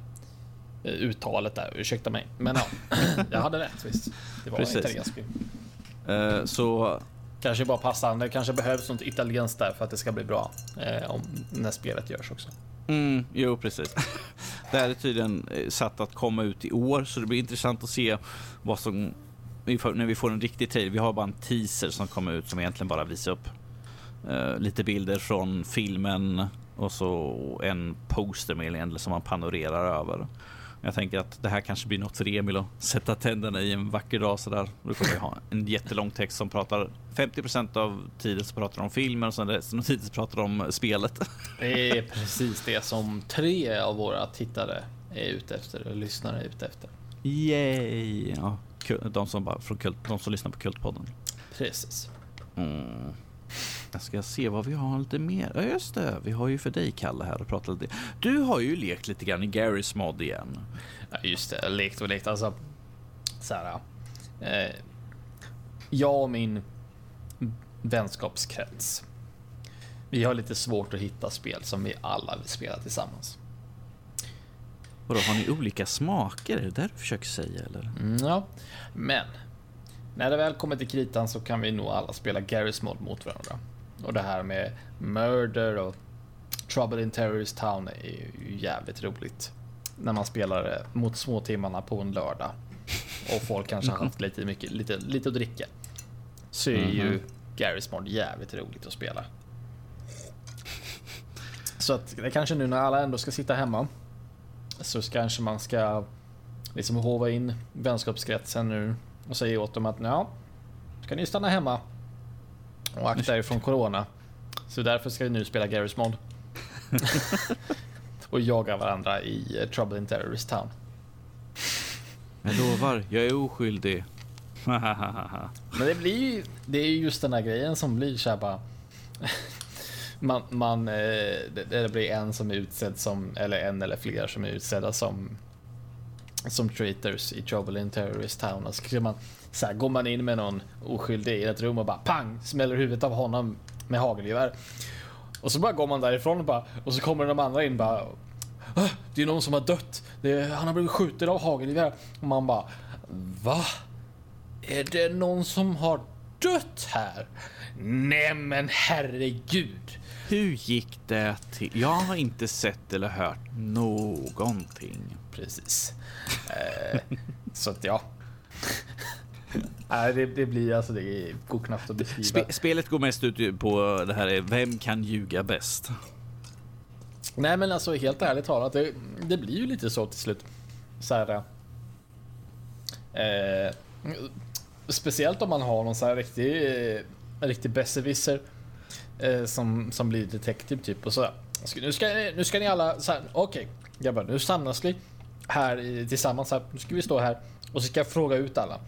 uttalet där, ursäkta mig. Men ja, jag hade rätt visst. Det var Precis. en italiensk film. Eh, så Kanske bara passande, det kanske behövs något italienskt där för att det ska bli bra. Eh, om när spelet görs också. Mm, jo, precis. Det här är tydligen eh, satt att komma ut i år, så det blir intressant att se vad som... När vi får en riktig trailer. Vi har bara en teaser som kommer ut som egentligen bara visar upp eh, lite bilder från filmen och så en poster med som man panorerar över. Jag tänker att det här kanske blir något för Emil att sätta tänderna i en vacker dag sådär. Då kommer vi ha en jättelång text som pratar 50% av tiden så pratar om filmen och sen resten av tiden så pratar om spelet. Det är precis det som tre av våra tittare är ute efter och lyssnare är ute efter. Yay! Ja, de som, bara, från kult, de som lyssnar på Kultpodden. Precis. Mm. Jag ska se vad vi har lite mer. Ja, just det. Vi har ju för dig, Kalle, här och pratat lite. Du har ju lekt lite grann i Garys mod igen. Ja, just det, lekt och lekt. Alltså, så här. Eh, jag och min vänskapskrets. Vi har lite svårt att hitta spel som vi alla vill spela tillsammans. Vadå, har ni olika smaker? Är det där du försöker säga, eller? Mm, ja, men när det väl kommer till kritan så kan vi nog alla spela Garry's Mod mot varandra. Och det här med Murder och Trouble in Terrorist Town är ju jävligt roligt. När man spelar det mot småtimmarna på en lördag. Och folk kanske har haft lite, mycket, lite, lite att dricka. Så är ju Garry's Mod jävligt roligt att spela. Så att det kanske nu när alla ändå ska sitta hemma. Så kanske man ska liksom hova in vänskapskretsen nu och säga åt dem att ja, ska ni stanna hemma och akta er från corona. Så därför ska vi nu spela Garry's Mod. och jaga varandra i eh, Trouble in Terrorist Town. Jag lovar, jag är oskyldig. Men det blir ju, det är ju just den här grejen som blir så här bara. Man, man, eh, det, det blir en som är utsedd som, eller en eller flera som är utsedda som som traitors i Trouble in Terrorist Town. Och så man, så här, går man in med någon oskyldig i ett rum och bara pang smäller huvudet av honom med hagelgevär. Och så bara går man därifrån och bara och så kommer de andra in och bara "Ah, Det är någon som har dött. Det är, han har blivit skjuten av hagelgevär. Och man bara Va? Är det någon som har dött här? Nej men herregud. Hur gick det till? Jag har inte sett eller hört någonting. Precis. Eh, så att ja. Nej, det, det blir alltså, det går knappt att beskriva. Spe spelet går mest ut på det här är vem kan ljuga bäst? Nej, men alltså helt ärligt talat, det, det blir ju lite så till slut. Så här. Eh, speciellt om man har någon så här riktig, eh, riktig besserwisser eh, som, som blir detektiv typ och så. Nu ska, nu ska ni alla. Okej, grabbar, nu samlas vi här i- tillsammans. Här. Nu ska vi stå här och så ska jag fråga ut alla.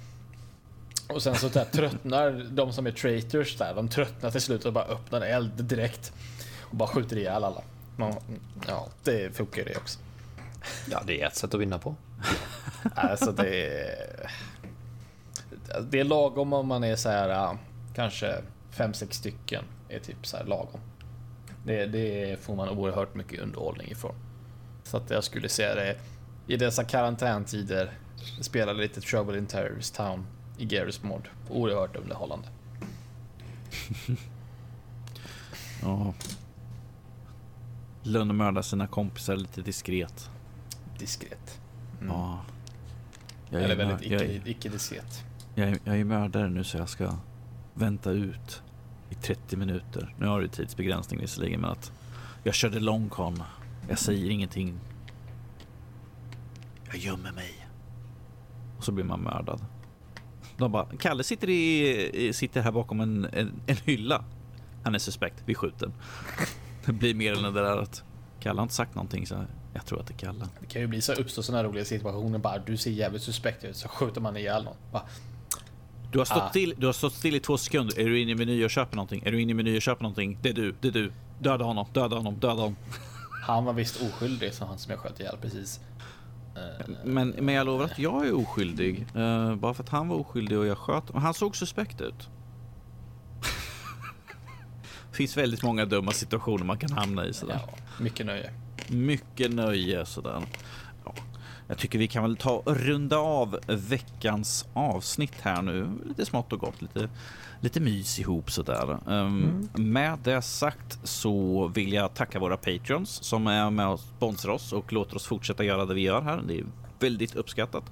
Och sen så där, tröttnar de som är traitors där. De tröttnar till slut och bara öppnar eld direkt och bara skjuter ihjäl alla. Man, ja, det funkar det också. Ja, det är ett sätt att vinna på. Alltså det är... Det är lagom om man är så här kanske fem sex stycken är typ så här lagom. Det, det får man oerhört mycket underhållning ifrån. Så att jag skulle säga det i dessa karantäntider spela lite Trouble in Terrorist Town i Garry's Mod. Oerhört underhållande. Ja. Lönnmörda sina kompisar lite diskret. Diskret. Ja. Jag Eller väldigt jag, icke, är, icke-diskret. jag, är, jag är mördare nu så jag ska vänta ut i 30 minuter. Nu har du tidsbegränsning visserligen men att jag körde långkon. Jag säger ingenting. Jag gömmer mig. Och så blir man mördad. De bara, Kalle sitter, i, sitter här bakom en, en, en hylla. Han är suspekt, vi skjuter. Det blir mer än det där att Kalle har inte sagt någonting så jag tror att det är Kalle. Det kan ju bli så uppstå sådana här roliga situationer bara du ser jävligt suspekt ut så skjuter man ihjäl någon. Bara, Du har, stått Ah. still, du har stått still i två sekunder. Är du inne i meny och köper någonting? Är du inne i meny och köper någonting? Det är du, det är du. Döda honom, döda honom, döda honom. Han var visst oskyldig, så han som jag sköt ihjäl precis. Eh, Men, men jag lovar att jag är oskyldig. Eh, bara för att han var oskyldig och jag sköt och Han såg suspekt ut. Det finns väldigt många dumma situationer man kan hamna i sådär. ja, mycket nöje. Mycket nöje sådär. Ja. jag tycker vi kan väl ta runda av veckans avsnitt här nu. Lite smått och gott, lite, lite mys ihop sådär. Um, mm. Med det sagt så vill jag tacka våra patreons som är med och sponsrar oss och låter oss fortsätta göra det vi gör här. Det är väldigt uppskattat.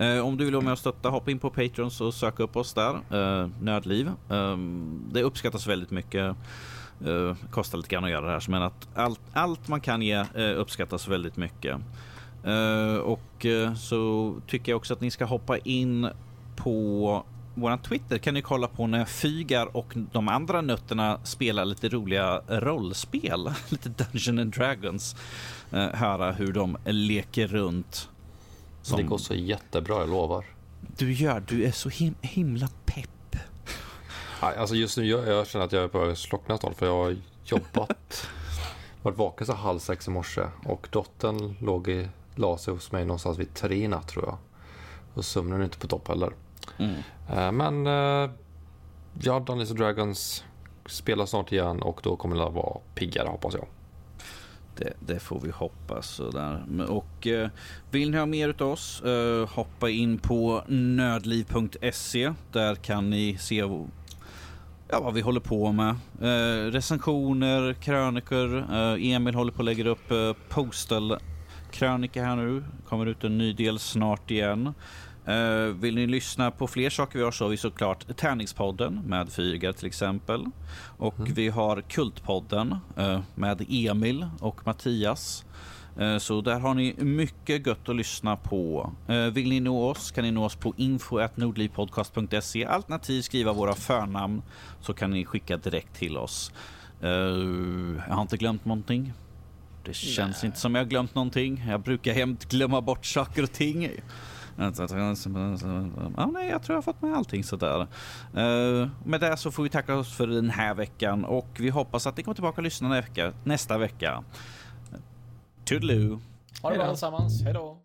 Uh, om du vill vara med och stötta, hoppa in på Patreons och sök upp oss där. Uh, Nödliv. Um, det uppskattas väldigt mycket. Uh, kostar lite grann att göra det här, men att allt, allt man kan ge uh, uppskattas väldigt mycket. Uh, och uh, så tycker jag också att ni ska hoppa in på våran Twitter kan ni kolla på när Fygar och de andra nötterna spelar lite roliga rollspel, lite Dungeon and Dragons. Uh, höra hur de leker runt. Som... Det går så jättebra, jag lovar. Du gör, du är så him himla pepp. Alltså just nu jag, jag känner att jag är på att slockna snart för jag har jobbat, varit vaken så halv sex i morse och dottern låg i la sig hos mig någonstans vid tre i natt tror jag. Och sömnen är inte på topp heller. Mm. Uh, men uh, ja, Dungeons Dragons spelar snart igen och då kommer det vara piggare hoppas jag. Det, det, får vi hoppas. Sådär. Och eh, vill ni ha mer av oss, eh, hoppa in på nödliv.se. Där kan ni se ja, vad vi håller på med. Eh, recensioner, krönikor. Eh, Emil håller på att lägga upp eh, postal krönika här nu. kommer ut en ny del snart igen. Uh, vill ni lyssna på fler saker vi har så har vi såklart Tärningspodden med Fygar till exempel. Och mm. vi har Kultpodden uh, med Emil och Mattias. Uh, så där har ni mycket gött att lyssna på. Vill ni nå oss kan ni nå oss på info.nordlivpodcast.se alternativt skriva våra förnamn så kan ni skicka direkt till oss. Jag har inte glömt någonting. Det känns Nej. inte som jag glömt någonting. Jag brukar jämt glömma bort saker och ting. Ja, nej, jag tror jag har fått med allting sådär. Uh, med det så får vi tacka oss för den här veckan och vi hoppas att ni kommer tillbaka och lyssnar nästa vecka. Toodaloo! Ha det bra allesammans, hejdå!